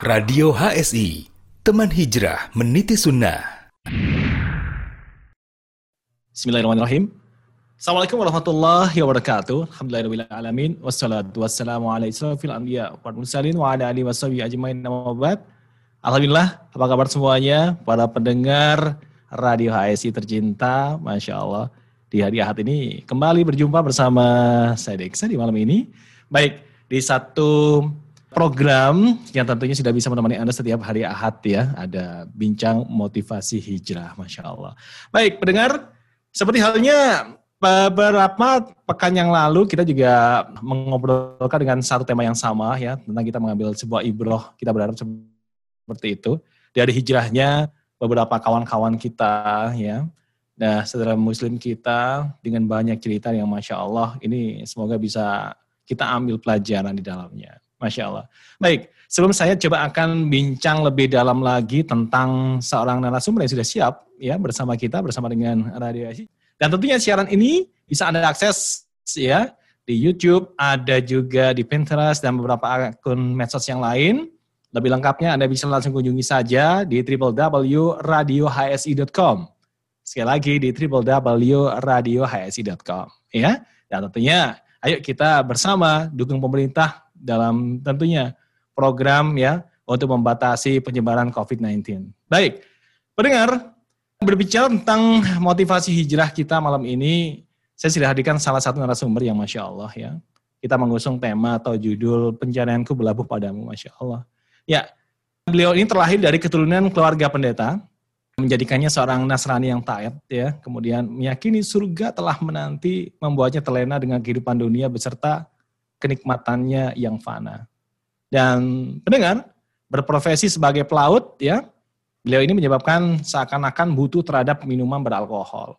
Radio HSI, teman hijrah meniti sunnah. Bismillahirrahmanirrahim. Assalamualaikum warahmatullahi wabarakatuh. Alhamdulillahirrahmanirrahim. Wassalatu wassalamu ala israfil anbiya wa mursalin wa ala alihi washabihi ajmain. Alhamdulillah, apa kabar semuanya? Para pendengar Radio HSI tercinta, Masya Allah. Di hari Ahad ini kembali berjumpa bersama saya Deksa di malam ini. Baik, di satu program yang tentunya sudah bisa menemani Anda setiap hari Ahad ya. Ada bincang motivasi hijrah, Masya Allah. Baik, pendengar, seperti halnya beberapa pekan yang lalu kita juga mengobrolkan dengan satu tema yang sama ya. Tentang kita mengambil sebuah ibroh, kita berharap seperti itu. Dari hijrahnya beberapa kawan-kawan kita ya. Nah, saudara muslim kita dengan banyak cerita yang Masya Allah, ini semoga bisa kita ambil pelajaran di dalamnya. Masya Allah. Baik, sebelum saya coba akan bincang lebih dalam lagi tentang seorang narasumber yang sudah siap ya bersama kita bersama dengan Radio Asia. Dan tentunya siaran ini bisa Anda akses ya di YouTube, ada juga di Pinterest dan beberapa akun medsos yang lain. Lebih lengkapnya Anda bisa langsung kunjungi saja di www.radiohsi.com. Sekali lagi di www.radiohsi.com ya. Dan tentunya ayo kita bersama dukung pemerintah dalam tentunya program ya untuk membatasi penyebaran COVID-19. Baik, pendengar, berbicara tentang motivasi hijrah kita malam ini, saya sudah hadirkan salah satu narasumber yang Masya Allah ya. Kita mengusung tema atau judul pencarianku berlabuh padamu, Masya Allah. Ya, beliau ini terlahir dari keturunan keluarga pendeta, menjadikannya seorang Nasrani yang taat ya, kemudian meyakini surga telah menanti membuatnya terlena dengan kehidupan dunia beserta kenikmatannya yang fana. Dan pendengar, berprofesi sebagai pelaut ya, beliau ini menyebabkan seakan-akan butuh terhadap minuman beralkohol.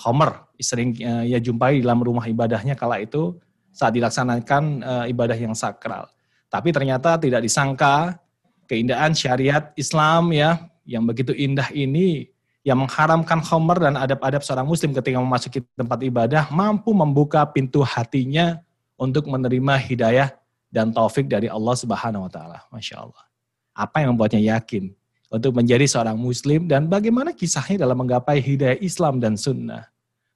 Homer sering uh, ia jumpai dalam rumah ibadahnya kala itu saat dilaksanakan uh, ibadah yang sakral. Tapi ternyata tidak disangka keindahan syariat Islam ya yang begitu indah ini yang mengharamkan Homer dan adab-adab seorang muslim ketika memasuki tempat ibadah mampu membuka pintu hatinya untuk menerima hidayah dan taufik dari Allah Subhanahu wa taala. Masya Allah. Apa yang membuatnya yakin untuk menjadi seorang muslim dan bagaimana kisahnya dalam menggapai hidayah Islam dan sunnah.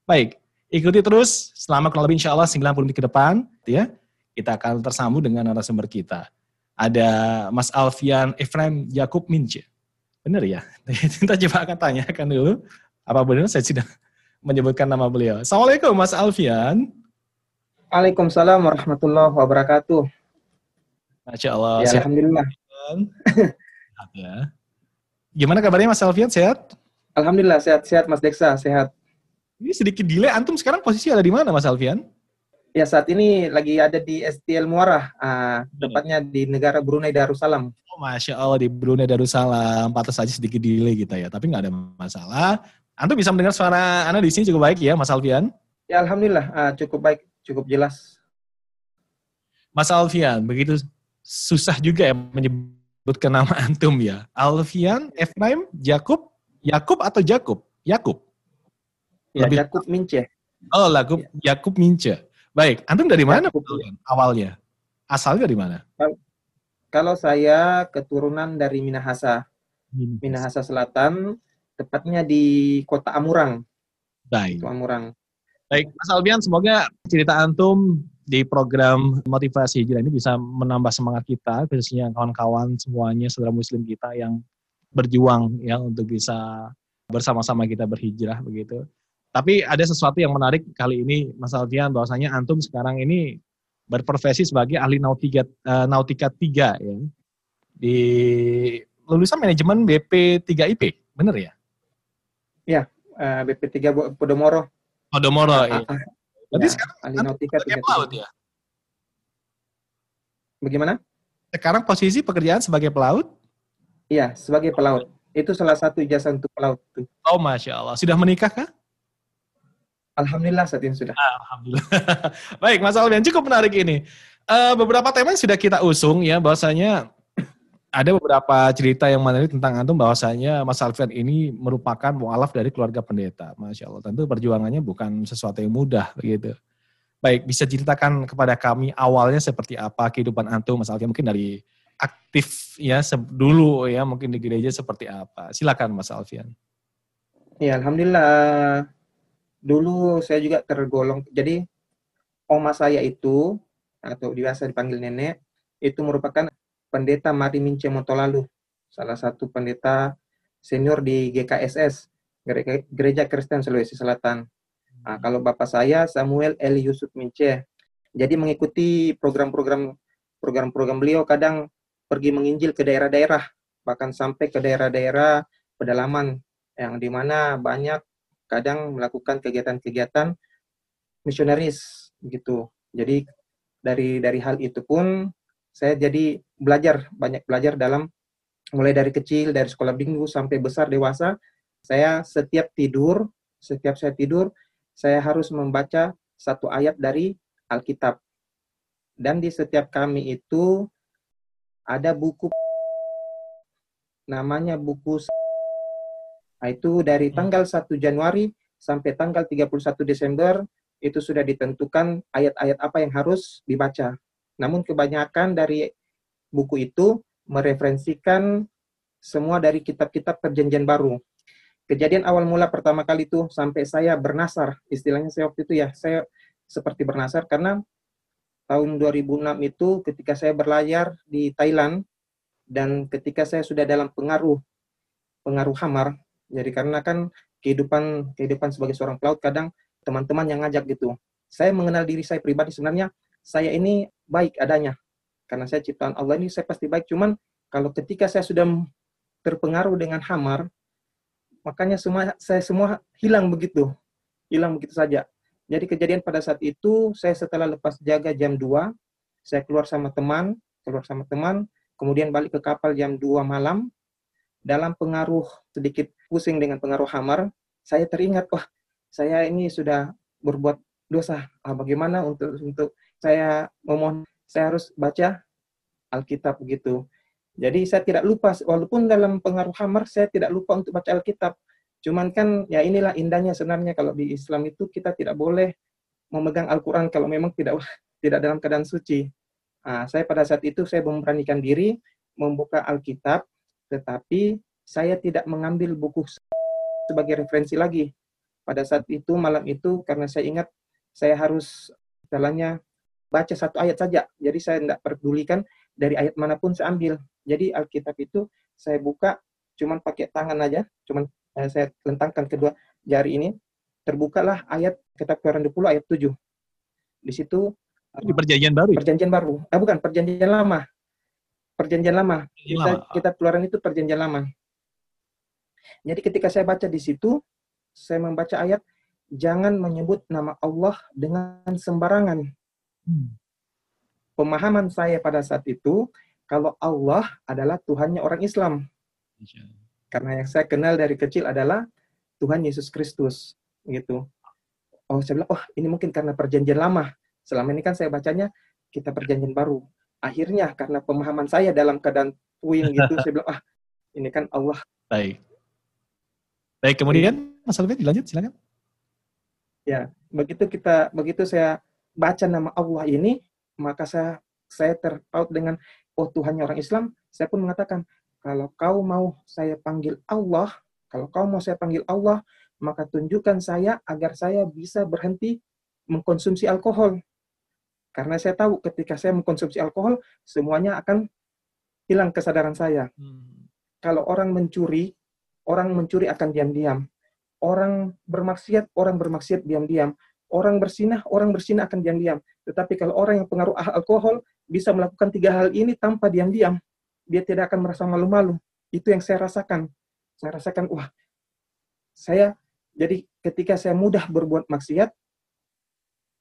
Baik, ikuti terus selama kurang lebih insya Allah 90 menit ke depan. ya Kita akan tersambung dengan narasumber kita. Ada Mas Alfian Efraim Yakub Mince. Benar ya? Kita coba akan tanyakan dulu. Apa benar saya sudah menyebutkan nama beliau. Assalamualaikum Mas Alfian. Waalaikumsalam warahmatullahi wabarakatuh. Masya Allah. Ya, Alhamdulillah. ya. Gimana kabarnya Mas Alfian? Sehat? Alhamdulillah sehat-sehat Mas Deksa, sehat. Ini sedikit delay, antum sekarang posisi ada di mana Mas Alfian? Ya saat ini lagi ada di STL Muarah, uh, tepatnya di negara Brunei Darussalam. Oh, Masya Allah di Brunei Darussalam, pantas saja sedikit delay kita ya, tapi nggak ada masalah. Antum bisa mendengar suara Anda di sini cukup baik ya Mas Alfian? Ya Alhamdulillah uh, cukup baik, cukup jelas. Mas Alfian, begitu susah juga ya menyebutkan nama antum ya. Alfian, Efraim, Jakub, Yakub atau Jakub? Yakub. Ya, Lebih... Yakub Mince. Oh, Yakub, ya. Yakub Mince. Baik, antum dari mana awalnya? Asalnya dari mana? Kalau saya keturunan dari Minahasa. Minahasa Selatan, tepatnya di kota Amurang. Baik. Itu Amurang. Baik, Mas Albian, semoga cerita antum di program motivasi hijrah ini bisa menambah semangat kita, khususnya kawan-kawan semuanya, saudara muslim kita yang berjuang ya untuk bisa bersama-sama kita berhijrah begitu. Tapi ada sesuatu yang menarik kali ini Mas Alfian bahwasanya antum sekarang ini berprofesi sebagai ahli nautika uh, nautika 3 ya. Di lulusan manajemen BP 3 IP, benar ya? Iya, uh, BP 3 Podomoro. Podomoro, iya. Ah, Berarti ya, sekarang sebagai 3 pelaut ya? Bagaimana? Sekarang posisi pekerjaan sebagai pelaut? Iya, sebagai pelaut. Itu salah satu ijazah untuk pelaut. Oh, Masya Allah. Sudah menikah kah? Alhamdulillah saat ini sudah. Alhamdulillah. Baik, Mas Alfian, cukup menarik ini. Uh, beberapa tema yang sudah kita usung ya, bahwasanya ada beberapa cerita yang menarik tentang antum bahwasanya Mas Alfian ini merupakan mualaf dari keluarga pendeta. Masya Allah, tentu perjuangannya bukan sesuatu yang mudah begitu. Baik, bisa ceritakan kepada kami awalnya seperti apa kehidupan antum, Mas Alfian, mungkin dari aktif ya dulu ya mungkin di gereja seperti apa? Silakan Mas Alfian. Ya, alhamdulillah dulu saya juga tergolong. Jadi oma saya itu atau biasa dipanggil nenek itu merupakan pendeta Mari Mince Motolalu, salah satu pendeta senior di GKSS, Gereja Kristen Sulawesi Selatan. Nah, kalau bapak saya Samuel Eli Yusuf Mince. Jadi mengikuti program-program program-program beliau kadang pergi menginjil ke daerah-daerah, bahkan sampai ke daerah-daerah pedalaman yang di mana banyak kadang melakukan kegiatan-kegiatan misionaris gitu. Jadi dari dari hal itu pun saya jadi belajar banyak belajar dalam mulai dari kecil dari sekolah minggu sampai besar dewasa saya setiap tidur setiap saya tidur saya harus membaca satu ayat dari Alkitab dan di setiap kami itu ada buku namanya buku nah, itu dari hmm. tanggal 1 Januari sampai tanggal 31 Desember itu sudah ditentukan ayat-ayat apa yang harus dibaca. Namun kebanyakan dari buku itu mereferensikan semua dari kitab-kitab perjanjian baru. Kejadian awal mula pertama kali itu sampai saya bernasar, istilahnya saya waktu itu ya, saya seperti bernasar karena tahun 2006 itu ketika saya berlayar di Thailand dan ketika saya sudah dalam pengaruh pengaruh hamar, jadi karena kan kehidupan kehidupan sebagai seorang pelaut kadang teman-teman yang ngajak gitu. Saya mengenal diri saya pribadi sebenarnya saya ini baik adanya. Karena saya ciptaan Allah ini saya pasti baik. Cuman kalau ketika saya sudah terpengaruh dengan hamar, makanya semua saya semua hilang begitu. Hilang begitu saja. Jadi kejadian pada saat itu, saya setelah lepas jaga jam 2, saya keluar sama teman, keluar sama teman, kemudian balik ke kapal jam 2 malam, dalam pengaruh sedikit pusing dengan pengaruh hamar, saya teringat, wah saya ini sudah berbuat dosa. Ah, bagaimana untuk untuk saya memohon saya harus baca Alkitab begitu. Jadi saya tidak lupa walaupun dalam pengaruh hamar saya tidak lupa untuk baca Alkitab. Cuman kan ya inilah indahnya sebenarnya kalau di Islam itu kita tidak boleh memegang Al-Qur'an kalau memang tidak tidak dalam keadaan suci. Nah, saya pada saat itu saya memberanikan diri membuka Alkitab tetapi saya tidak mengambil buku sebagai referensi lagi. Pada saat itu malam itu karena saya ingat saya harus jalannya baca satu ayat saja. Jadi saya tidak pedulikan dari ayat mana pun saya ambil. Jadi Alkitab itu saya buka cuman pakai tangan aja, cuman eh, saya lentangkan kedua jari ini, terbukalah ayat kitab Keluaran 20 ayat 7. Di situ di perjanjian baru. Ya? Perjanjian baru. Eh bukan, perjanjian lama. Perjanjian lama. Kita, kita Keluaran itu perjanjian lama. Jadi ketika saya baca di situ, saya membaca ayat jangan menyebut nama Allah dengan sembarangan. Hmm. Pemahaman saya pada saat itu, kalau Allah adalah Tuhannya orang Islam. Karena yang saya kenal dari kecil adalah Tuhan Yesus Kristus. gitu. Oh, saya bilang, oh ini mungkin karena perjanjian lama. Selama ini kan saya bacanya kita perjanjian baru. Akhirnya karena pemahaman saya dalam keadaan puing gitu, saya bilang, ah ini kan Allah. Baik. Baik, kemudian Mas Alvin dilanjut, silakan. Ya, begitu kita begitu saya baca nama Allah ini, maka saya saya terpaut dengan oh Tuhannya orang Islam, saya pun mengatakan kalau kau mau saya panggil Allah, kalau kau mau saya panggil Allah, maka tunjukkan saya agar saya bisa berhenti mengkonsumsi alkohol. Karena saya tahu ketika saya mengkonsumsi alkohol, semuanya akan hilang kesadaran saya. Hmm. Kalau orang mencuri, orang mencuri akan diam-diam. Orang bermaksiat, orang bermaksiat diam-diam. Orang bersinah, orang bersinah akan diam-diam. Tetapi kalau orang yang pengaruh alkohol bisa melakukan tiga hal ini tanpa diam-diam, dia tidak akan merasa malu-malu. Itu yang saya rasakan. Saya rasakan, wah, saya jadi ketika saya mudah berbuat maksiat,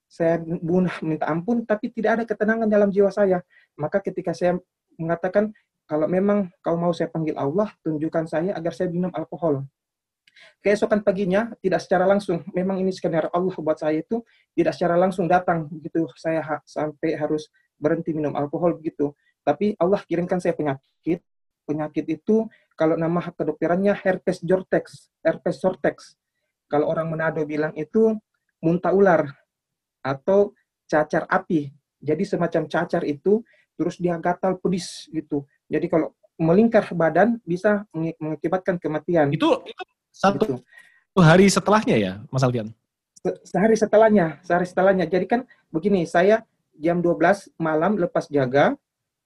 saya mudah minta ampun, tapi tidak ada ketenangan dalam jiwa saya. Maka ketika saya mengatakan, kalau memang kau mau saya panggil Allah, tunjukkan saya agar saya minum alkohol keesokan paginya tidak secara langsung memang ini skenario Allah buat saya itu tidak secara langsung datang gitu saya ha sampai harus berhenti minum alkohol begitu. Tapi Allah kirimkan saya penyakit. Penyakit itu kalau nama kedokterannya herpes jortex herpes sortex kalau orang Manado bilang itu muntah ular atau cacar api. Jadi semacam cacar itu terus dia gatal pedis gitu. Jadi kalau melingkar badan bisa mengakibatkan kematian. Itu itu satu gitu. hari setelahnya ya, Mas Alfian? sehari setelahnya, sehari setelahnya. Jadi kan begini, saya jam 12 malam lepas jaga,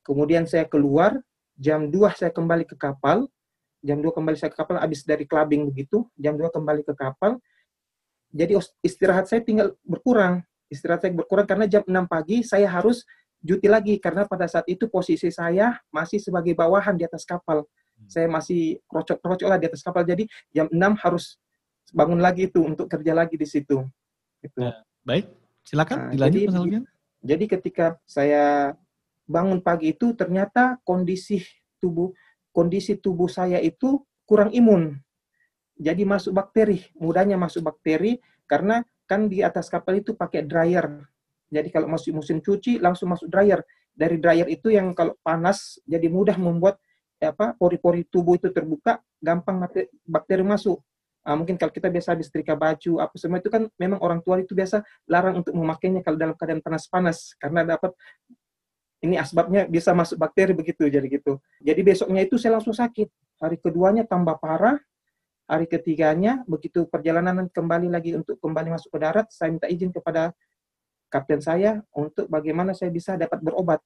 kemudian saya keluar, jam 2 saya kembali ke kapal, jam 2 kembali saya ke kapal, habis dari clubbing begitu, jam 2 kembali ke kapal. Jadi istirahat saya tinggal berkurang. Istirahat saya berkurang karena jam 6 pagi saya harus cuti lagi karena pada saat itu posisi saya masih sebagai bawahan di atas kapal. Saya masih krocok-krocok lah di atas kapal. Jadi jam 6 harus bangun lagi itu untuk kerja lagi di situ. Gitu. Ya, baik, silakan nah, dilanjut jadi, Mas Jadi ketika saya bangun pagi itu ternyata kondisi tubuh kondisi tubuh saya itu kurang imun. Jadi masuk bakteri, mudahnya masuk bakteri karena kan di atas kapal itu pakai dryer. Jadi kalau masuk musim cuci langsung masuk dryer. Dari dryer itu yang kalau panas jadi mudah membuat apa pori-pori tubuh itu terbuka, gampang bakteri masuk. Uh, mungkin kalau kita biasa habis setrika baju, apa semua itu kan memang orang tua itu biasa larang untuk memakainya kalau dalam keadaan panas-panas karena dapat ini asbabnya bisa masuk bakteri begitu jadi gitu. Jadi besoknya itu saya langsung sakit. Hari keduanya tambah parah. Hari ketiganya begitu perjalanan kembali lagi untuk kembali masuk ke darat, saya minta izin kepada kapten saya untuk bagaimana saya bisa dapat berobat.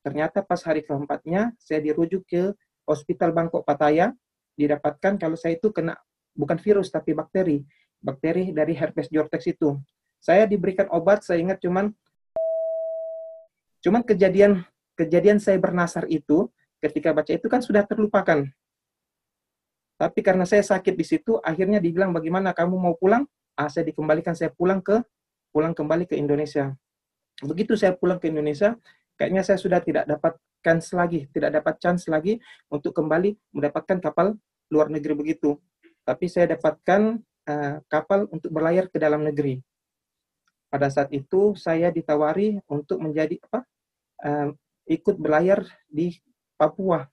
Ternyata pas hari keempatnya saya dirujuk ke Hospital Bangkok Pattaya, didapatkan kalau saya itu kena bukan virus tapi bakteri, bakteri dari herpes Jortex itu. Saya diberikan obat, saya ingat cuman cuman kejadian kejadian saya bernasar itu ketika baca itu kan sudah terlupakan. Tapi karena saya sakit di situ, akhirnya dibilang bagaimana kamu mau pulang? Ah, saya dikembalikan, saya pulang ke pulang kembali ke Indonesia. Begitu saya pulang ke Indonesia, kayaknya saya sudah tidak dapat chance lagi, tidak dapat chance lagi untuk kembali mendapatkan kapal luar negeri begitu tapi saya dapatkan uh, kapal untuk berlayar ke dalam negeri. Pada saat itu saya ditawari untuk menjadi apa? Uh, ikut berlayar di Papua.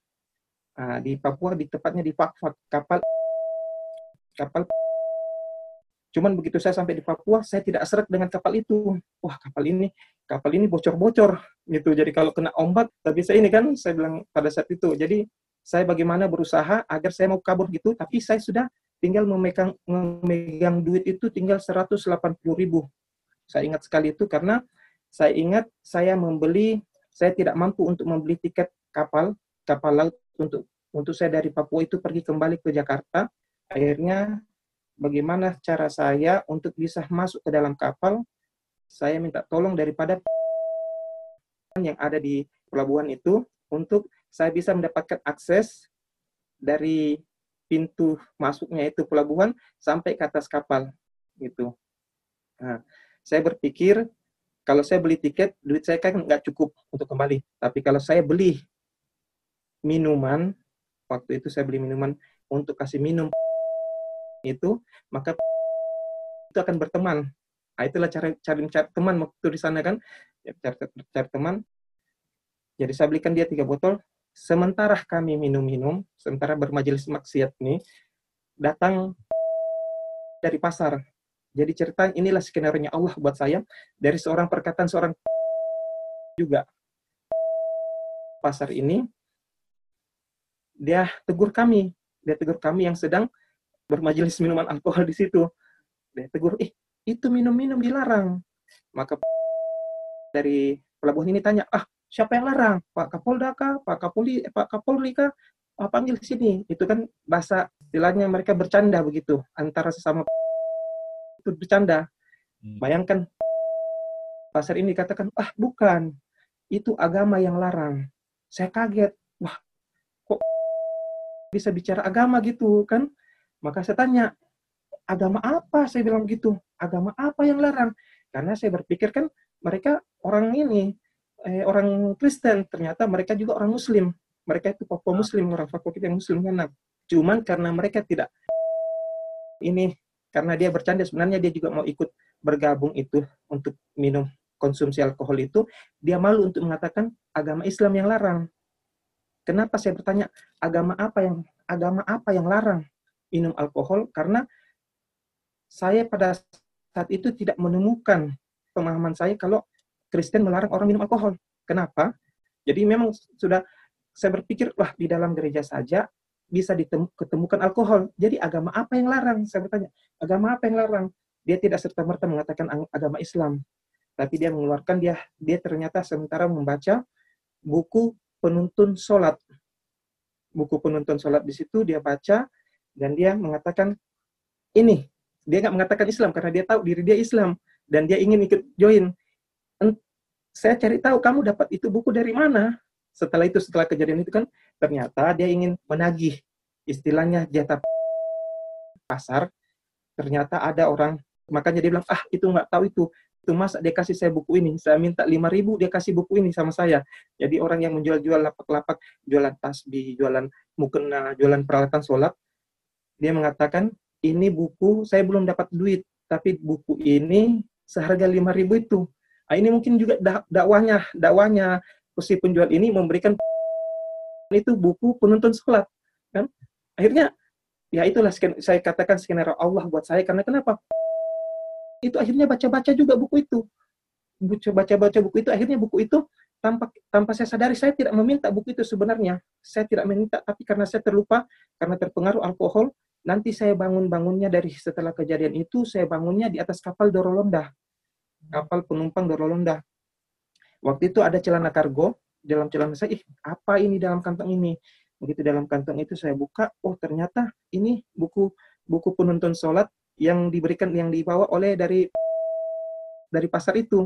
Uh, di Papua, di tepatnya di Fakfak, kapal kapal Cuman begitu saya sampai di Papua, saya tidak seret dengan kapal itu. Wah, kapal ini, kapal ini bocor-bocor gitu. Jadi kalau kena ombak, tapi saya ini kan saya bilang pada saat itu. Jadi saya bagaimana berusaha agar saya mau kabur gitu, tapi saya sudah tinggal memegang, memegang duit itu tinggal 180 ribu. Saya ingat sekali itu karena saya ingat saya membeli, saya tidak mampu untuk membeli tiket kapal, kapal laut untuk untuk saya dari Papua itu pergi kembali ke Jakarta. Akhirnya bagaimana cara saya untuk bisa masuk ke dalam kapal, saya minta tolong daripada yang ada di pelabuhan itu untuk saya bisa mendapatkan akses dari pintu masuknya itu pelabuhan sampai ke atas kapal gitu. Nah, saya berpikir kalau saya beli tiket duit saya kan nggak cukup untuk kembali. Tapi kalau saya beli minuman waktu itu saya beli minuman untuk kasih minum itu maka itu akan berteman. Nah, itulah cara cari cari teman waktu di sana kan ya, cari, cari teman. Jadi saya belikan dia tiga botol, sementara kami minum-minum, sementara bermajelis maksiat ini, datang dari pasar. Jadi cerita inilah skenario Allah buat saya dari seorang perkataan seorang juga pasar ini dia tegur kami, dia tegur kami yang sedang bermajelis minuman alkohol di situ. Dia tegur, "Eh, itu minum-minum dilarang." Maka dari pelabuhan ini tanya, "Ah, siapa yang larang? Pak Kapolda kah? Pak Kapolri, eh, Pak Kapolri kah? Oh, panggil sini. Itu kan bahasa istilahnya mereka bercanda begitu antara sesama itu bercanda. Hmm. Bayangkan pasar ini katakan, ah bukan, itu agama yang larang. Saya kaget, wah kok bisa bicara agama gitu kan? Maka saya tanya, agama apa? Saya bilang gitu, agama apa yang larang? Karena saya berpikir kan mereka orang ini eh, orang Kristen, ternyata mereka juga orang Muslim. Mereka itu Papua ah. Muslim, orang Papua kita yang Muslim kan. Cuman karena mereka tidak ini karena dia bercanda sebenarnya dia juga mau ikut bergabung itu untuk minum konsumsi alkohol itu dia malu untuk mengatakan agama Islam yang larang. Kenapa saya bertanya agama apa yang agama apa yang larang minum alkohol? Karena saya pada saat itu tidak menemukan pemahaman saya kalau Kristen melarang orang minum alkohol. Kenapa? Jadi memang sudah saya berpikir, wah di dalam gereja saja bisa ditemukan alkohol. Jadi agama apa yang larang? Saya bertanya, agama apa yang larang? Dia tidak serta-merta mengatakan agama Islam. Tapi dia mengeluarkan, dia dia ternyata sementara membaca buku penuntun sholat. Buku penuntun sholat di situ dia baca, dan dia mengatakan, ini, dia nggak mengatakan Islam, karena dia tahu diri dia Islam. Dan dia ingin ikut join. Saya cari tahu, kamu dapat itu buku dari mana? setelah itu setelah kejadian itu kan ternyata dia ingin menagih istilahnya jatah pasar ternyata ada orang makanya dia bilang ah itu nggak tahu itu itu mas dia kasih saya buku ini saya minta lima ribu dia kasih buku ini sama saya jadi orang yang menjual-jual lapak-lapak jualan tasbih jualan mukena jualan peralatan sholat dia mengatakan ini buku saya belum dapat duit tapi buku ini seharga lima ribu itu. Nah, ini mungkin juga dakwahnya dakwahnya si penjual ini memberikan itu buku penuntun sholat kan? Akhirnya ya itulah saya katakan skenario Allah buat saya karena kenapa? Itu akhirnya baca-baca juga buku itu. Baca-baca buku itu akhirnya buku itu tanpa tanpa saya sadari saya tidak meminta buku itu sebenarnya. Saya tidak meminta tapi karena saya terlupa karena terpengaruh alkohol nanti saya bangun bangunnya dari setelah kejadian itu saya bangunnya di atas kapal Dorolonda kapal penumpang Dorolonda Waktu itu ada celana kargo, dalam celana saya, ih apa ini dalam kantong ini? Begitu dalam kantong itu saya buka, oh ternyata ini buku buku penuntun sholat yang diberikan yang dibawa oleh dari dari pasar itu.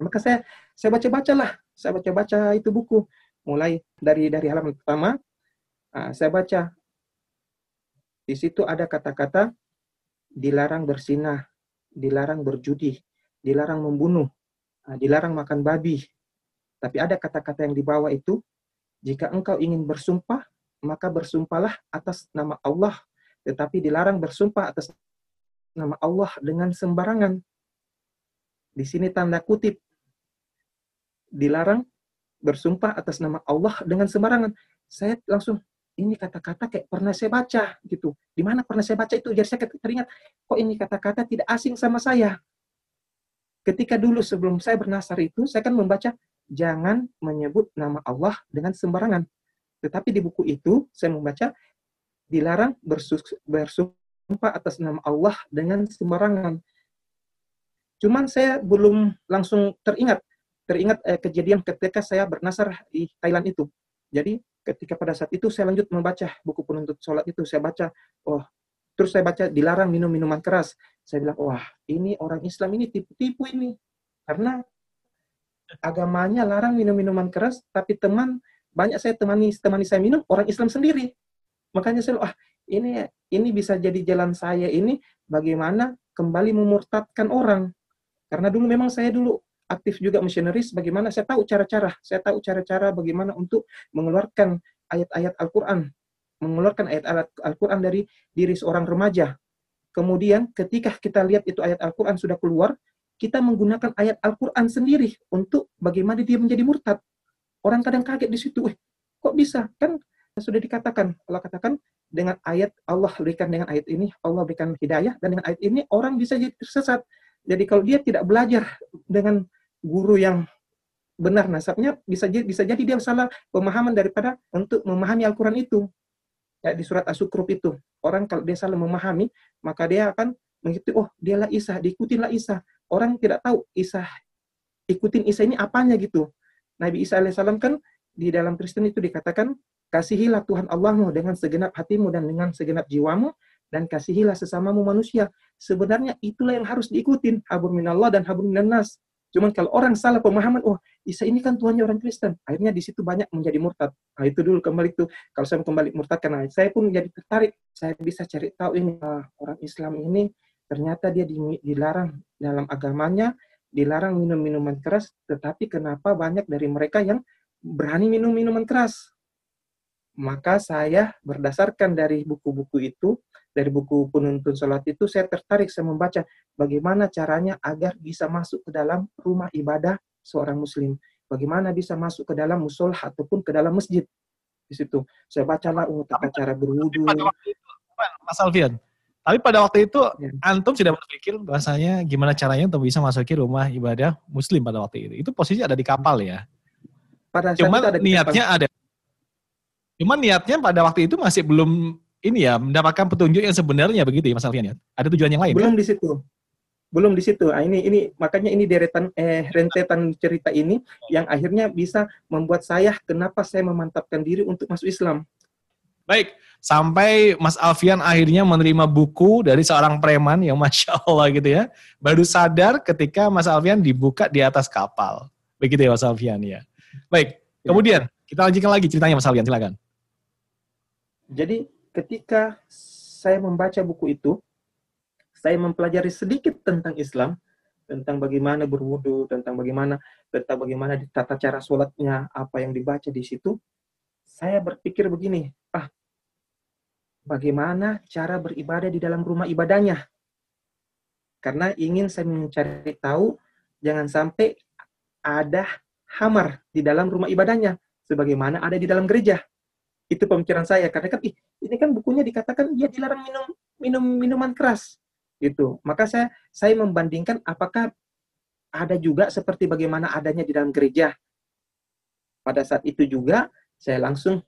Maka saya saya baca-bacalah, saya baca-baca itu buku. Mulai dari dari halaman pertama, uh, saya baca. Di situ ada kata-kata dilarang bersinah, dilarang berjudi, dilarang membunuh, Nah, dilarang makan babi. Tapi ada kata-kata yang dibawa itu, jika engkau ingin bersumpah, maka bersumpahlah atas nama Allah, tetapi dilarang bersumpah atas nama Allah dengan sembarangan. Di sini tanda kutip, dilarang bersumpah atas nama Allah dengan sembarangan. Saya langsung, ini kata-kata kayak pernah saya baca gitu. Di mana pernah saya baca itu? Jadi saya teringat, kok ini kata-kata tidak asing sama saya ketika dulu sebelum saya bernasar itu, saya kan membaca jangan menyebut nama Allah dengan sembarangan. Tetapi di buku itu saya membaca dilarang bersumpah atas nama Allah dengan sembarangan. Cuman saya belum langsung teringat teringat eh, kejadian ketika saya bernasar di Thailand itu. Jadi ketika pada saat itu saya lanjut membaca buku penuntut sholat itu, saya baca, oh Terus saya baca dilarang minum minuman keras. Saya bilang, wah ini orang Islam ini tipu-tipu ini. Karena agamanya larang minum minuman keras, tapi teman banyak saya temani temani saya minum orang Islam sendiri. Makanya saya, wah ini ini bisa jadi jalan saya ini bagaimana kembali memurtadkan orang. Karena dulu memang saya dulu aktif juga misionaris, bagaimana saya tahu cara-cara, saya tahu cara-cara bagaimana untuk mengeluarkan ayat-ayat Al-Quran mengeluarkan ayat-ayat Al-Quran dari diri seorang remaja. Kemudian ketika kita lihat itu ayat Al-Quran sudah keluar, kita menggunakan ayat Al-Quran sendiri untuk bagaimana dia menjadi murtad. Orang kadang kaget di situ, eh, kok bisa? Kan sudah dikatakan, Allah katakan dengan ayat Allah berikan dengan ayat ini, Allah berikan hidayah, dan dengan ayat ini orang bisa jadi tersesat. Jadi kalau dia tidak belajar dengan guru yang benar nasabnya, bisa bisa jadi dia salah pemahaman daripada untuk memahami Al-Quran itu ya, di surat As-Sukruf itu. Orang kalau dia salah memahami, maka dia akan mengikuti, oh dialah Isa, diikutilah Isa. Orang tidak tahu Isa, ikutin Isa ini apanya gitu. Nabi Isa alaihissalam kan di dalam Kristen itu dikatakan, kasihilah Tuhan Allahmu dengan segenap hatimu dan dengan segenap jiwamu, dan kasihilah sesamamu manusia. Sebenarnya itulah yang harus diikutin. Habur minallah dan habur minannas. Cuman kalau orang salah pemahaman, oh Isa ini kan Tuhannya orang Kristen. Akhirnya di situ banyak menjadi murtad. Nah itu dulu kembali itu. Kalau saya kembali murtad, karena saya pun jadi tertarik. Saya bisa cari tahu ini ah, orang Islam ini ternyata dia dilarang dalam agamanya, dilarang minum minuman keras. Tetapi kenapa banyak dari mereka yang berani minum minuman keras? Maka saya berdasarkan dari buku-buku itu, dari buku penuntun sholat itu saya tertarik saya membaca bagaimana caranya agar bisa masuk ke dalam rumah ibadah seorang muslim. Bagaimana bisa masuk ke dalam musola ataupun ke dalam masjid. Di situ saya bacalah oh tata cara berwudu. Mas Alfian, tapi pada waktu itu ya. antum sudah berpikir bahasanya gimana caranya untuk bisa masuk ke rumah ibadah muslim pada waktu itu. Itu posisi ada di kapal ya. pada saat Cuman itu ada di niatnya ada. Cuman niatnya pada waktu itu masih belum ini ya mendapatkan petunjuk yang sebenarnya begitu ya Mas Alfian ya. Ada tujuan yang lain belum kan? di situ belum di situ ah, ini ini makanya ini deretan eh rentetan cerita ini yang akhirnya bisa membuat saya kenapa saya memantapkan diri untuk masuk Islam Baik, sampai Mas Alfian akhirnya menerima buku dari seorang preman yang Masya Allah gitu ya. Baru sadar ketika Mas Alfian dibuka di atas kapal. Begitu ya Mas Alfian ya. Baik, Ya. kemudian kita lanjutkan lagi ceritanya Mas Alfian, silakan. Jadi ketika saya membaca buku itu, saya mempelajari sedikit tentang Islam, tentang bagaimana berwudu, tentang bagaimana tentang bagaimana tata cara sholatnya, apa yang dibaca di situ. Saya berpikir begini, ah, bagaimana cara beribadah di dalam rumah ibadahnya? Karena ingin saya mencari tahu, jangan sampai ada hamar di dalam rumah ibadahnya, sebagaimana ada di dalam gereja itu pemikiran saya karena kan ih, ini kan bukunya dikatakan dia dilarang minum minum minuman keras. Gitu. Maka saya saya membandingkan apakah ada juga seperti bagaimana adanya di dalam gereja. Pada saat itu juga saya langsung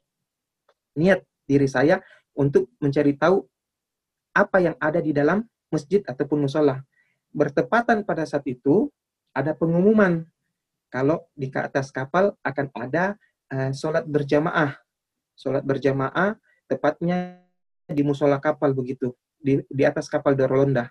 niat diri saya untuk mencari tahu apa yang ada di dalam masjid ataupun musola. Bertepatan pada saat itu ada pengumuman. Kalau di atas kapal akan ada eh, sholat berjamaah sholat berjamaah tepatnya di musola kapal begitu di di atas kapal Dorolonda.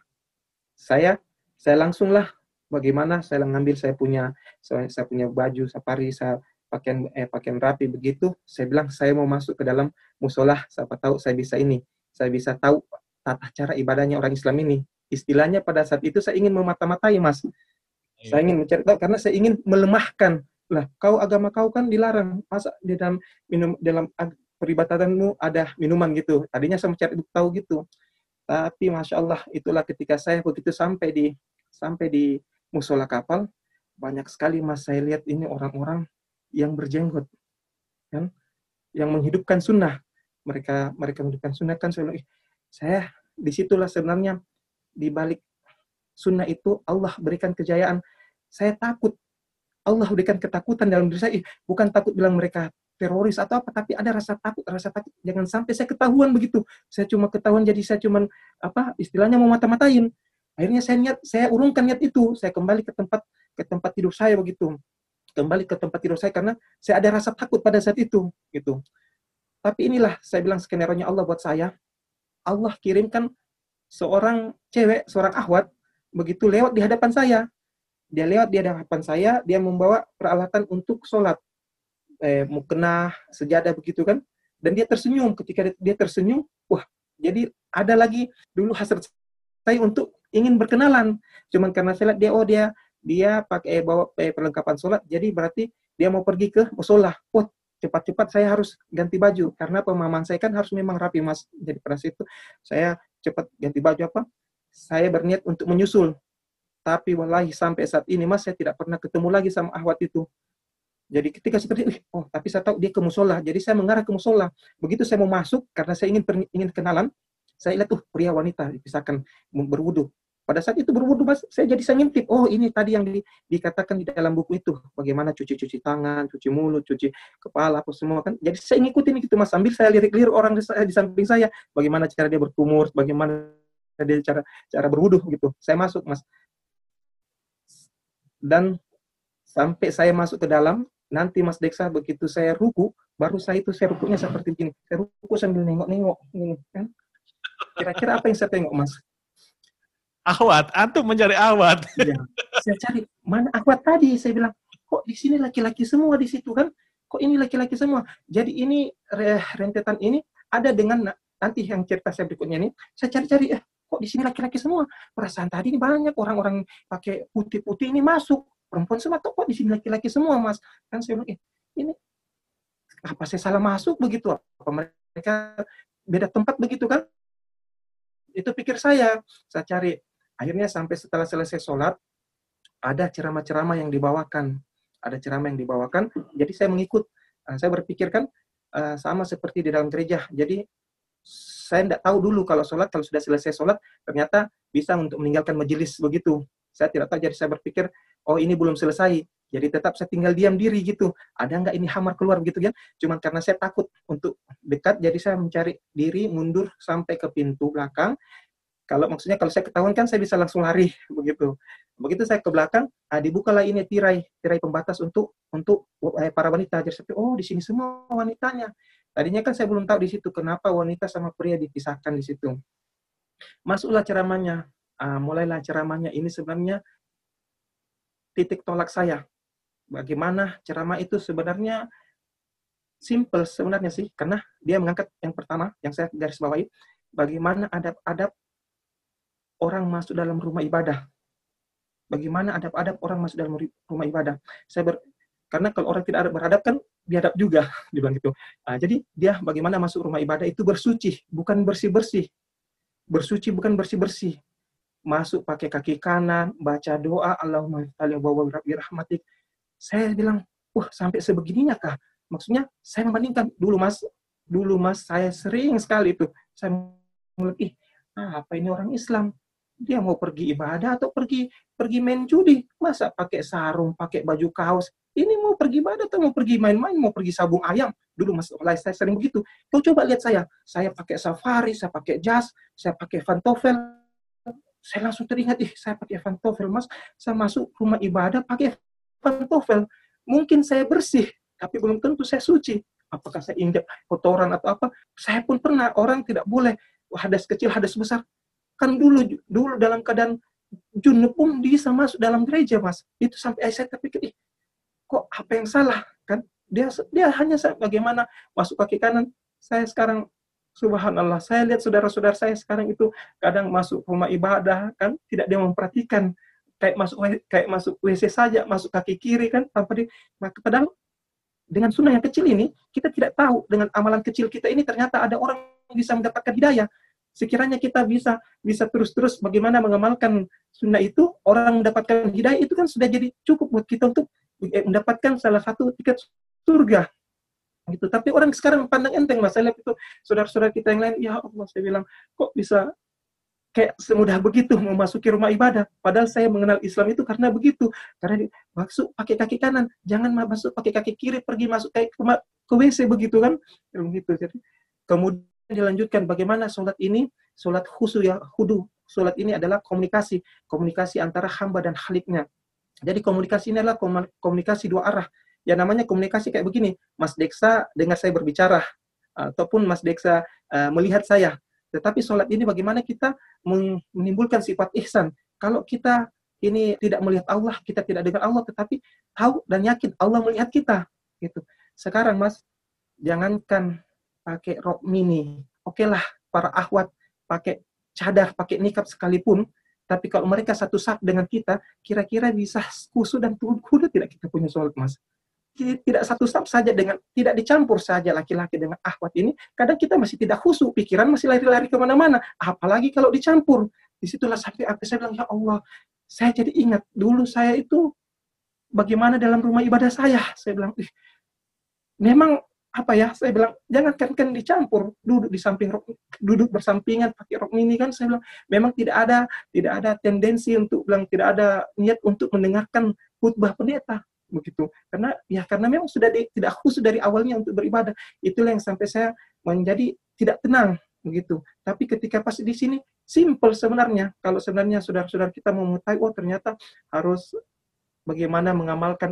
Saya saya langsunglah bagaimana saya ngambil saya punya saya, saya punya baju safari saya pakaian eh pakaian rapi begitu. Saya bilang saya mau masuk ke dalam musola siapa tahu saya bisa ini. Saya bisa tahu tata cara ibadahnya orang Islam ini. Istilahnya pada saat itu saya ingin memata-matai mas. Saya ingin mencari tahu karena saya ingin melemahkan lah kau agama kau kan dilarang. Masa di dalam minum dalam peribadanmu ada minuman gitu? Tadinya saya mencari tahu gitu. Tapi masya Allah itulah ketika saya begitu sampai di sampai di musola kapal banyak sekali mas saya lihat ini orang-orang yang berjenggot kan? Yang menghidupkan sunnah. Mereka mereka menghidupkan sunnah kan saya bilang, "Ih, saya di situlah sebenarnya di balik sunnah itu Allah berikan kejayaan. Saya takut Allah berikan ketakutan dalam diri saya. Bukan takut bilang mereka teroris atau apa tapi ada rasa takut rasa takut. Jangan sampai saya ketahuan begitu. Saya cuma ketahuan jadi saya cuma apa istilahnya mau mata-matain. Akhirnya saya niat saya urungkan niat itu. Saya kembali ke tempat ke tempat tidur saya begitu. Kembali ke tempat tidur saya karena saya ada rasa takut pada saat itu gitu. Tapi inilah saya bilang skenario nya Allah buat saya. Allah kirimkan seorang cewek seorang ahwat begitu lewat di hadapan saya dia lewat di hadapan saya dia membawa peralatan untuk sholat. Eh, mukena sejadah begitu kan? Dan dia tersenyum. Ketika dia- tersenyum wah jadi ada lagi dulu hasrat saya untuk ingin berkenalan. Cuman karena saya lihat dia oh dia dia pakai bawa eh, perlengkapan sholat jadi berarti dia mau pergi ke musola. Wah cepat-cepat saya harus ganti baju. Karena pemahaman saya kan harus memang rapi mas. Jadi pada saat itu saya cepat ganti baju apa? Saya berniat untuk menyusul tapi wallahi sampai saat ini mas saya tidak pernah ketemu lagi sama ahwat itu. Jadi ketika seperti "Ih, oh tapi saya tahu dia ke musola. Jadi saya mengarah ke musola. Begitu saya mau masuk karena saya ingin ingin kenalan saya lihat tuh pria wanita dipisahkan berwudu. Pada saat itu berwudu mas saya jadi saya ngintip oh ini tadi yang di- dikatakan di dalam buku itu bagaimana cuci-cuci tangan cuci mulut cuci kepala apa semua kan. Jadi saya ngikutin itu mas sambil saya lirik-lirik orang di, di samping saya bagaimana cara dia berkumur bagaimana dia cara cara berwudu gitu. Saya masuk mas dan sampai saya masuk ke dalam nanti Mas Deksa begitu saya ruku baru saya itu saya rukunya seperti begini. Saya ruku sambil nengok-nengok ini kan? Kira-kira apa yang saya tengok Mas? Awat, antum mencari awat. Iya. saya cari mana akwat tadi? Saya bilang kok di sini laki-laki semua di situ kan? Kok ini laki-laki semua? Jadi ini re- rentetan ini ada dengan na- nanti yang cerita saya berikutnya ini. Saya cari-cari eh kok di sini laki-laki semua? Perasaan tadi ini banyak orang-orang pakai putih-putih ini masuk. Perempuan semua kok di sini laki-laki semua mas. Kan saya bilang eh ini apa saya salah masuk begitu? Apa mereka beda tempat begitu kan? Itu pikir saya. Saya cari. Akhirnya sampai setelah selesai sholat ada ceramah-ceramah yang dibawakan. Ada ceramah yang dibawakan. Jadi saya mengikut. Eh, saya berpikir kan eh, sama seperti di dalam gereja. Jadi saya tidak tahu dulu kalau sholat kalau sudah selesai sholat ternyata bisa untuk meninggalkan majelis begitu saya tidak tahu jadi saya berpikir oh ini belum selesai Jadi tetap saya tinggal diam diri gitu. Ada nggak ini hamar keluar gitu kan? Cuman karena saya takut untuk dekat, jadi saya mencari diri mundur sampai ke pintu belakang. Kalau maksudnya kalau saya ketahuan kan saya bisa langsung lari begitu. Begitu saya ke belakang, ah, dibukalah ini tirai tirai pembatas untuk untuk eh, para wanita. Jadi oh di sini semua wanitanya. Tadinya kan saya belum tahu di situ kenapa wanita sama pria dipisahkan di situ. Masuklah ceramahnya. Ah, mulailah ceramahnya. Ini sebenarnya titik tolak saya bagaimana ceramah itu sebenarnya simple sebenarnya sih karena dia mengangkat yang pertama yang saya garis bawahi bagaimana adab-adab orang masuk dalam rumah ibadah bagaimana adab-adab orang masuk dalam rumah ibadah saya ber, karena kalau orang tidak beradab kan biadab juga dibilang gitu. Nah, jadi dia bagaimana masuk rumah ibadah itu bersuci bukan bersih bersih bersuci bukan bersih bersih masuk pakai kaki kanan baca doa Allahumma wa rahmatik saya bilang, wah sampai sebegininya kah? Maksudnya saya membandingkan. Dulu mas, dulu mas saya sering sekali itu saya melihat, ih ah, apa ini orang Islam? Dia mau pergi ibadah atau pergi pergi main judi? Masa pakai sarung, pakai baju kaos? Ini mau pergi ibadah atau mau pergi main-main? Mau pergi sabung ayam? Dulu mas, saya sering begitu. Kau coba lihat saya, saya pakai safari, saya pakai jas, saya pakai pantofel, saya langsung teringat, ih saya pakai pantofel mas, saya masuk rumah ibadah pakai pantofel. Mungkin saya bersih, tapi belum tentu saya suci. Apakah saya injak kotoran atau apa? Saya pun pernah orang tidak boleh hadas kecil, hadas besar. Kan dulu dulu dalam keadaan junub pun bisa masuk dalam gereja, Mas. Itu sampai saya terpikir, ih, kok apa yang salah? Kan dia dia hanya bagaimana masuk kaki kanan. Saya sekarang Subhanallah, saya lihat saudara-saudara saya sekarang itu kadang masuk rumah ibadah kan tidak dia memperhatikan kayak masuk kayak masuk WC saja, masuk kaki kiri kan tanpa di padahal dengan sunnah yang kecil ini kita tidak tahu dengan amalan kecil kita ini ternyata ada orang bisa mendapatkan hidayah. Sekiranya kita bisa bisa terus-terus bagaimana mengamalkan sunnah itu, orang mendapatkan hidayah itu kan sudah jadi cukup buat kita untuk eh, mendapatkan salah satu tiket surga gitu. Tapi orang sekarang pandang enteng masalah itu saudara-saudara kita yang lain, ya Allah saya bilang kok bisa kayak semudah begitu memasuki rumah ibadah. Padahal saya mengenal Islam itu karena begitu. Karena masuk pakai kaki kanan, jangan masuk pakai kaki kiri, pergi masuk kayak ke, ke WC begitu kan. Begitu. Jadi kemudian dilanjutkan bagaimana sholat ini, sholat khusu ya, hudu. Sholat ini adalah komunikasi, komunikasi antara hamba dan khaliknya. Jadi komunikasi ini adalah komunikasi dua arah. Ya namanya komunikasi kayak begini, Mas Deksa dengar saya berbicara, ataupun Mas Deksa uh, melihat saya tetapi sholat ini bagaimana kita menimbulkan sifat ihsan. Kalau kita ini tidak melihat Allah, kita tidak dengar Allah, tetapi tahu dan yakin Allah melihat kita. Gitu. Sekarang Mas, jangankan pakai rok mini, oke okay lah para ahwat pakai cadar, pakai nikab sekalipun, tapi kalau mereka satu sak dengan kita, kira-kira bisa kusu dan turun kuda tidak kita punya sholat Mas tidak satu staf saja dengan tidak dicampur saja laki-laki dengan ahwat ini, kadang kita masih tidak khusyuk, pikiran masih lari-lari ke mana-mana. Apalagi kalau dicampur. Di situlah sampai apa saya bilang, ya Allah, saya jadi ingat dulu saya itu bagaimana dalam rumah ibadah saya. Saya bilang, Ih, memang apa ya saya bilang jangan kan kan dicampur duduk di samping duduk bersampingan pakai rok mini kan saya bilang. Memang tidak ada tidak ada tendensi untuk bilang tidak ada niat untuk mendengarkan khutbah pendeta begitu. Karena ya karena memang sudah di, tidak khusus dari awalnya untuk beribadah. Itulah yang sampai saya menjadi tidak tenang begitu. Tapi ketika pas di sini simple sebenarnya. Kalau sebenarnya saudara-saudara kita mau mengetahui oh ternyata harus bagaimana mengamalkan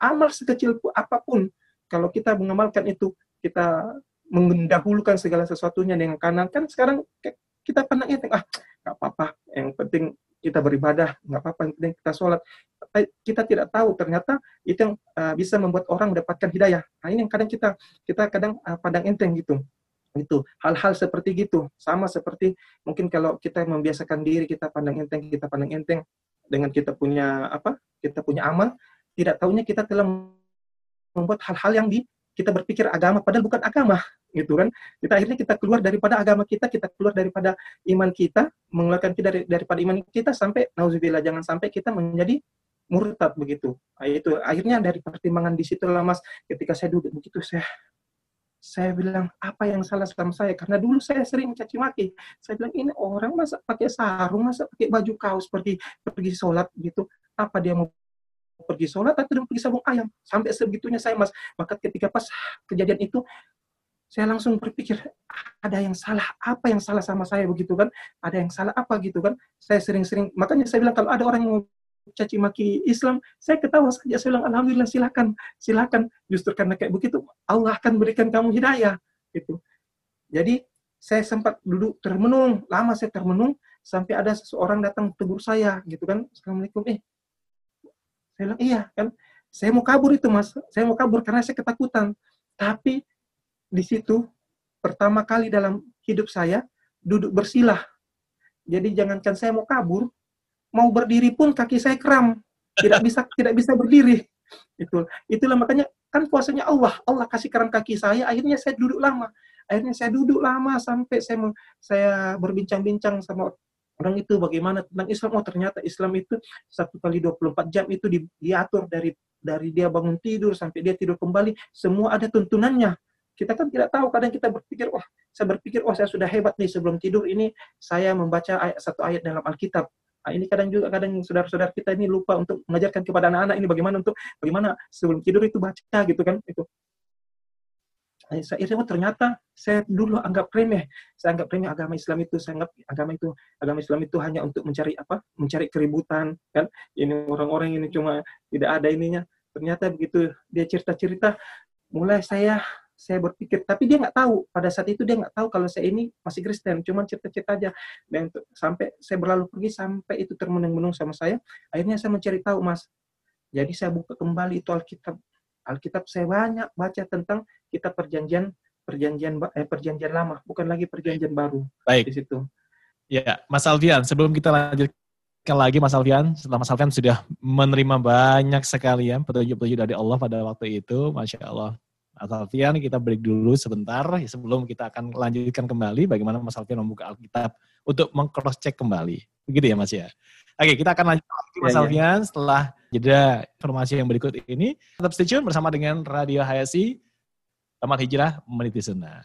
amal sekecil apa pun kalau kita mengamalkan itu kita mendahulukan segala sesuatunya dengan kanan kan sekarang kita pandangnya ah nggak apa-apa yang penting kita beribadah nggak apa-apa yang penting kita sholat kita tidak tahu ternyata itu yang uh, bisa membuat orang mendapatkan hidayah. Nah, ini yang kadang kita kita kadang uh, pandang enteng gitu. Itu hal-hal seperti gitu sama seperti mungkin kalau kita membiasakan diri kita pandang enteng kita pandang enteng dengan kita punya apa kita punya amal tidak tahunya kita telah membuat hal-hal yang di kita berpikir agama padahal bukan agama gitu kan. Kita akhirnya kita keluar daripada agama kita kita keluar daripada iman kita mengeluarkan kita dari, daripada iman kita sampai nauzubillah jangan sampai kita menjadi murtad begitu. Nah, itu akhirnya dari pertimbangan di situ Mas, ketika saya duduk begitu saya saya bilang apa yang salah sama saya? Karena dulu saya sering caci maki. Saya bilang ini orang masa pakai sarung masa pakai baju kaos pergi pergi sholat gitu. Apa dia mau pergi sholat atau mau pergi sabung ayam. Sampai sebegitunya saya mas. Maka ketika pas kejadian itu, saya langsung berpikir ada yang salah apa yang salah sama saya begitu kan? Ada yang salah apa gitu kan? Saya sering-sering makanya saya bilang kalau ada orang yang caci maki Islam saya ketawa saja. Saya bilang alhamdulillah silakan silakan. Justru karena kayak begitu Allah akan berikan kamu hidayah gitu. Jadi saya sempat duduk termenung lama saya termenung sampai ada seseorang datang tegur saya gitu kan. Assalamualaikum eh saya bilang iya kan saya mau kabur itu mas saya mau kabur karena saya ketakutan tapi di situ pertama kali dalam hidup saya duduk bersilah. Jadi jangankan saya mau kabur, mau berdiri pun kaki saya kram, tidak bisa tidak bisa berdiri. Itu itulah makanya kan puasanya Allah, Allah kasih kram kaki saya, akhirnya saya duduk lama. Akhirnya saya duduk lama sampai saya saya berbincang-bincang sama orang itu bagaimana tentang Islam. Oh ternyata Islam itu satu kali 24 jam itu diatur dari dari dia bangun tidur sampai dia tidur kembali, semua ada tuntunannya kita kan tidak tahu, kadang kita berpikir, wah, saya berpikir, wah, saya sudah hebat nih sebelum tidur ini saya membaca ayat, satu ayat dalam Alkitab. Nah, ini kadang juga kadang saudara-saudara kita ini lupa untuk mengajarkan kepada anak-anak ini bagaimana untuk bagaimana sebelum tidur itu baca gitu kan itu. Nah, saya oh, ternyata saya dulu anggap remeh. Saya anggap remeh agama Islam itu, saya anggap agama itu agama Islam itu hanya untuk mencari apa? Mencari keributan kan. Ini orang-orang ini cuma tidak ada ininya. Ternyata begitu dia cerita-cerita mulai saya saya berpikir tapi dia nggak tahu pada saat itu dia nggak tahu kalau saya ini masih Kristen cuma cerita-cerita aja dan sampai saya berlalu pergi sampai itu termenung-menung sama saya akhirnya saya mencari tahu mas jadi saya buka kembali itu Alkitab Alkitab saya banyak baca tentang kita perjanjian perjanjian eh, perjanjian lama bukan lagi perjanjian baru baik di situ ya Mas Alfian sebelum kita lanjutkan lagi Mas Alfian, setelah Mas Alfian sudah menerima banyak sekali ya petunjuk-petunjuk dari Allah pada waktu itu, Masya Allah. Mas Alfian, kita break dulu sebentar sebelum kita akan lanjutkan kembali bagaimana Mas Alfian membuka Alkitab untuk meng-cross check kembali. Begitu ya Mas ya. Oke, kita akan lanjut lagi Mas ya, Alfian ya. setelah jeda informasi yang berikut ini. Tetap stay tune bersama dengan Radio HSI, Tamat Hijrah Meniti Sunnah.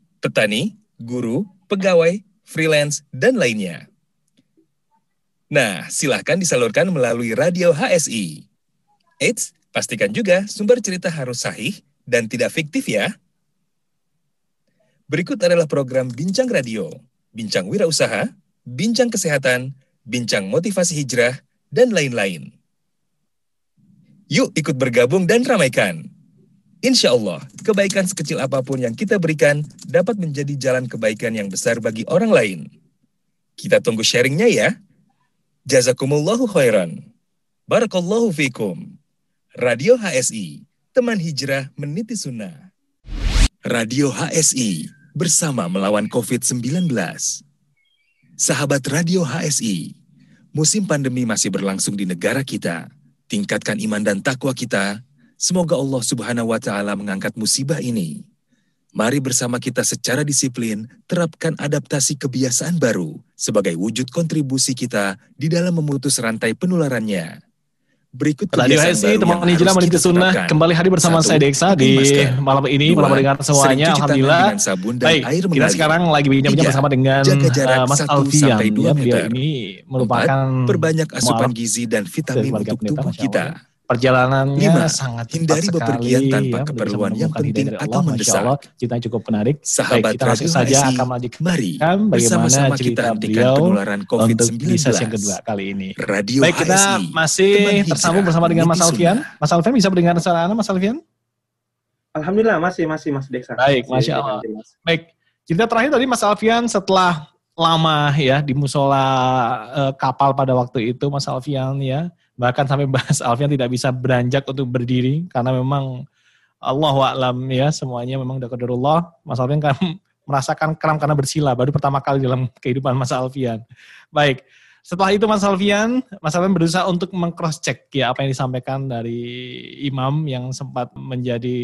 petani, guru, pegawai, freelance, dan lainnya. Nah, silahkan disalurkan melalui radio HSI. Eits, pastikan juga sumber cerita harus sahih dan tidak fiktif ya. Berikut adalah program Bincang Radio, Bincang Wirausaha, Bincang Kesehatan, Bincang Motivasi Hijrah, dan lain-lain. Yuk ikut bergabung dan ramaikan. Insya Allah, kebaikan sekecil apa pun yang kita berikan dapat menjadi jalan kebaikan yang besar bagi orang lain. Kita tunggu sharingnya ya. Jazakumullahu khairan. Barakallahu fikum. Radio HSI, teman hijrah meniti sunnah. Radio HSI, bersama melawan COVID-19. Sahabat Radio HSI, musim pandemi masih berlangsung di negara kita. Tingkatkan iman dan takwa kita Semoga Allah Subhanahu wa taala mengangkat musibah ini. Mari bersama kita secara disiplin terapkan adaptasi kebiasaan baru sebagai wujud kontribusi kita di dalam memutus rantai penularannya. Berikut Radio HSI, teman hijrah meniti sunnah kembali hadir bersama Satu, saya Deksa di masker. malam ini, Dua, malam dengan semuanya, Alhamdulillah. Baik, air kita sekarang lagi bincang-bincang bersama dengan uh, Mas Alfian. Ya, beliau ini merupakan perbanyak asupan gizi dan vitamin untuk tubuh kita. Perjalanannya Lima, sangat cepat hindari sekali bepergian tanpa ya, untuk keperluan yang penting dari atau Allah. Masya mendesak. Allah, cerita cukup menarik. Sahabat Baik, kita langsung saja akan melanjutkan mari bagaimana bersama-sama kita cerita hentikan beliau penularan untuk COVID-19. di sesi yang kedua kali ini. Radio Baik, kita HSI, masih teman hijrah, tersambung bersama dengan Mas Alfian. Mas Alfian bisa mendengar suara Anda, Mas Alfian? Alhamdulillah masih masih Mas Deksa. Baik, Masih Masya Allah. Baik, cerita terakhir tadi Mas Alfian setelah lama ya di musola eh, kapal pada waktu itu Mas Alfian ya bahkan sampai Mas Alfian tidak bisa beranjak untuk berdiri karena memang Allah alam ya semuanya memang qadarullah Mas Alfian kan merasakan kram karena bersila baru pertama kali dalam kehidupan Mas Alfian. Baik, setelah itu Mas Alfian, Mas Alfian berusaha untuk mengcross check ya apa yang disampaikan dari imam yang sempat menjadi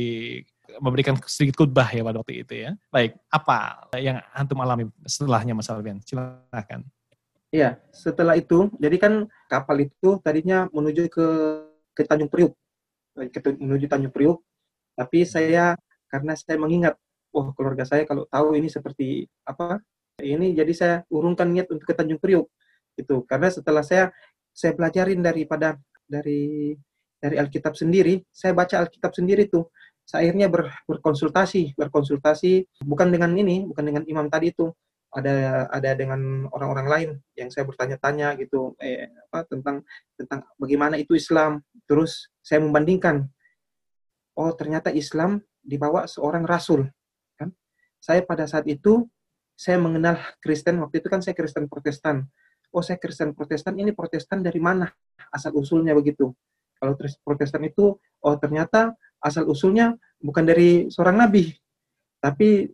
memberikan sedikit khutbah ya pada waktu itu ya. Baik, apa yang antum alami setelahnya Mas Alfian? Silakan. Iya, setelah itu, jadi kan kapal itu tadinya menuju ke ke Tanjung Priuk, ke, menuju Tanjung Priuk. Tapi saya karena saya mengingat, oh keluarga saya kalau tahu ini seperti apa, ini jadi saya urungkan niat untuk ke Tanjung Priuk. Itu karena setelah saya saya pelajarin daripada dari dari Alkitab sendiri, saya baca Alkitab sendiri tuh. Saya akhirnya ber, berkonsultasi, berkonsultasi bukan dengan ini, bukan dengan imam tadi itu, ada ada dengan orang-orang lain yang saya bertanya-tanya gitu eh, apa tentang tentang bagaimana itu Islam? Terus saya membandingkan oh ternyata Islam dibawa seorang rasul. Kan? Saya pada saat itu saya mengenal Kristen waktu itu kan saya Kristen Protestan. Oh saya Kristen Protestan ini Protestan dari mana? Asal usulnya begitu. Kalau Protestan itu oh ternyata asal usulnya bukan dari seorang nabi tapi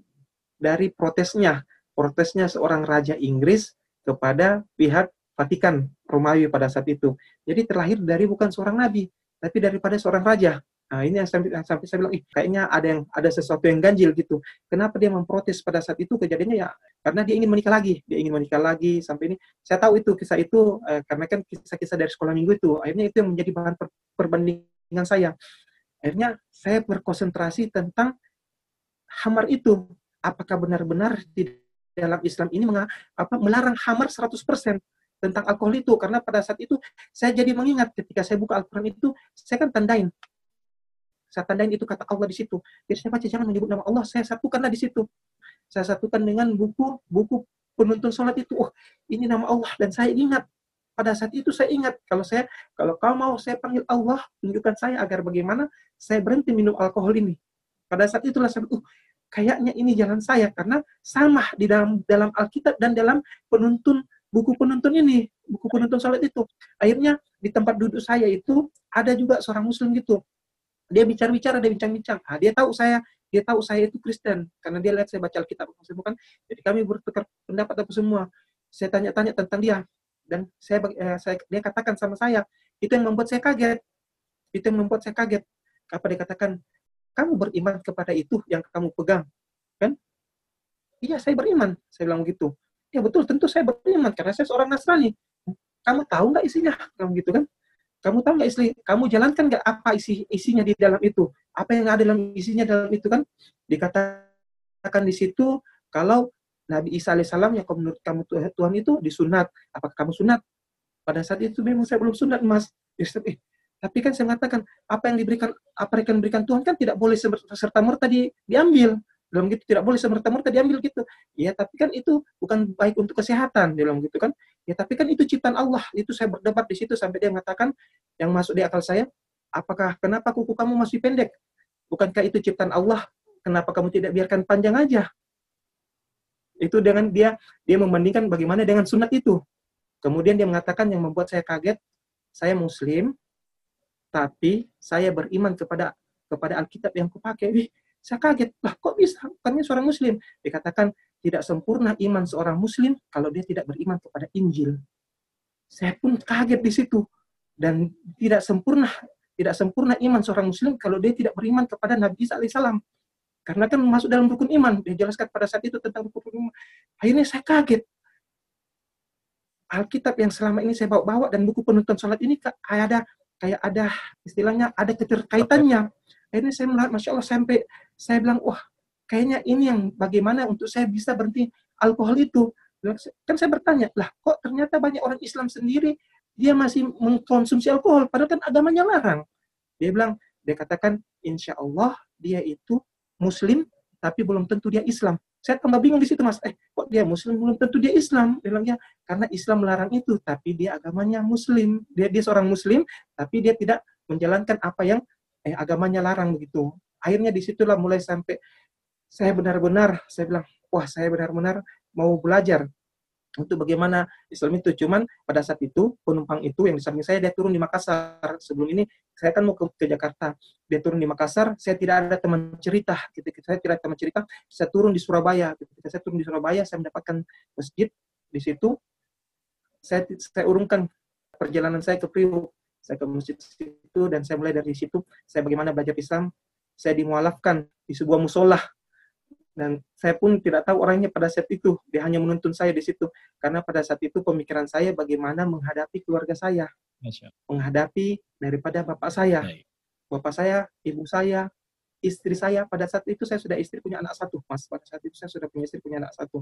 dari protesnya protesnya seorang raja Inggris kepada pihak Vatikan Romawi pada saat itu. Jadi terlahir dari bukan seorang nabi, tapi daripada seorang raja. Nah, ini yang sampai, sampai saya bilang, Ih, kayaknya ada yang ada sesuatu yang ganjil gitu. Kenapa dia memprotes pada saat itu kejadiannya ya karena dia ingin menikah lagi, dia ingin menikah lagi sampai ini. Saya tahu itu kisah itu eh, karena kan kisah-kisah dari sekolah minggu itu. Akhirnya itu yang menjadi bahan per, perbandingan saya. Akhirnya saya berkonsentrasi tentang hamar itu. Apakah benar-benar di dalam Islam ini menga, apa, melarang hamar 100% tentang alkohol itu. Karena pada saat itu saya jadi mengingat ketika saya buka Al-Qur'an itu saya kan tandain. Saya tandain itu kata Allah di situ. Jadi saya baca jangan menyebut nama Allah saya satukanlah di situ. Saya satukan dengan buku buku penuntun sholat itu. Oh ini nama Allah. Dan saya ingat pada saat itu saya ingat kalau saya kalau kau mau saya panggil Allah tunjukkan saya agar bagaimana saya berhenti minum alkohol ini. Pada saat itulah saya uh, kayaknya ini jalan saya karena sama di dalam dalam Alkitab dan dalam penuntun buku penuntun ini, buku penuntun salat itu. Akhirnya di tempat duduk saya itu ada juga seorang muslim gitu. Dia bicara-bicara, dia bincang-bincang. Ah, dia tahu saya, dia tahu saya itu Kristen karena dia lihat saya baca Alkitab bukan. Jadi kami bertukar pendapat apa semua. Saya tanya-tanya tentang dia dan saya, eh, saya dia katakan sama saya, itu yang membuat saya kaget. Itu yang membuat saya kaget. Apa dia katakan, kamu beriman kepada itu yang kamu pegang, kan? Iya, saya beriman. Saya bilang begitu. Ya betul, tentu saya beriman karena saya seorang Nasrani. Kamu tahu nggak isinya? Kamu gitu kan? Kamu tahu nggak isi? Kamu jalankan nggak apa isi isinya di dalam itu? Apa yang ada dalam isinya dalam itu kan? Dikatakan di situ kalau Nabi Isa alaihissalam yang menurut kamu Tuhan itu disunat. Apakah kamu sunat? Pada saat itu memang saya belum sunat, Mas. Eh, tapi kan saya mengatakan apa yang diberikan apa yang diberikan Tuhan kan tidak boleh serta merta di, diambil. Dalam gitu tidak boleh semerta-merta diambil gitu. Ya tapi kan itu bukan baik untuk kesehatan dalam gitu kan. Ya tapi kan itu ciptaan Allah. Itu saya berdebat di situ sampai dia mengatakan yang masuk di akal saya apakah kenapa kuku kamu masih pendek? Bukankah itu ciptaan Allah? Kenapa kamu tidak biarkan panjang aja? Itu dengan dia dia membandingkan bagaimana dengan sunat itu. Kemudian dia mengatakan yang membuat saya kaget saya muslim tapi saya beriman kepada kepada Alkitab yang kupakai saya kaget, lah kok bisa? Bukannya seorang muslim. Dikatakan tidak sempurna iman seorang muslim kalau dia tidak beriman kepada Injil. Saya pun kaget di situ. Dan tidak sempurna tidak sempurna iman seorang muslim kalau dia tidak beriman kepada Nabi Isa alaihissalam. Karena kan masuk dalam rukun iman. Dia jelaskan pada saat itu tentang rukun iman. Akhirnya saya kaget. Alkitab yang selama ini saya bawa-bawa dan buku penuntun sholat ini ada kayak ada istilahnya ada keterkaitannya. Akhirnya saya melihat, masya Allah sampai saya bilang, wah kayaknya ini yang bagaimana untuk saya bisa berhenti alkohol itu. Kan saya bertanya, lah kok ternyata banyak orang Islam sendiri dia masih mengkonsumsi alkohol, padahal kan agamanya larang. Dia bilang, dia katakan, insya Allah dia itu Muslim, tapi belum tentu dia Islam. Saya tambah bingung di situ, Mas. Eh, kok dia Muslim belum tentu dia Islam? Dia bilang, ya, karena Islam melarang itu, tapi dia agamanya Muslim. Dia dia seorang Muslim, tapi dia tidak menjalankan apa yang eh, agamanya larang begitu. Akhirnya di situlah mulai sampai saya benar-benar, saya bilang, wah saya benar-benar mau belajar untuk bagaimana Islam itu. Cuman pada saat itu penumpang itu yang di saya dia turun di Makassar. Sebelum ini saya kan mau ke, Jakarta. Dia turun di Makassar, saya tidak ada teman cerita. Ketika saya tidak ada teman cerita, saya turun di Surabaya. Ketika saya turun di Surabaya, saya mendapatkan masjid di situ. Saya saya urungkan perjalanan saya ke Priok. Saya ke masjid situ dan saya mulai dari situ. Saya bagaimana belajar Islam. Saya dimualafkan di sebuah musola dan saya pun tidak tahu orangnya pada saat itu. Dia hanya menuntun saya di situ. Karena pada saat itu pemikiran saya bagaimana menghadapi keluarga saya. Menghadapi daripada bapak saya. Bapak saya ibu saya istri saya. Pada saat itu saya sudah istri punya anak satu. Mas pada saat itu saya sudah punya istri punya anak satu.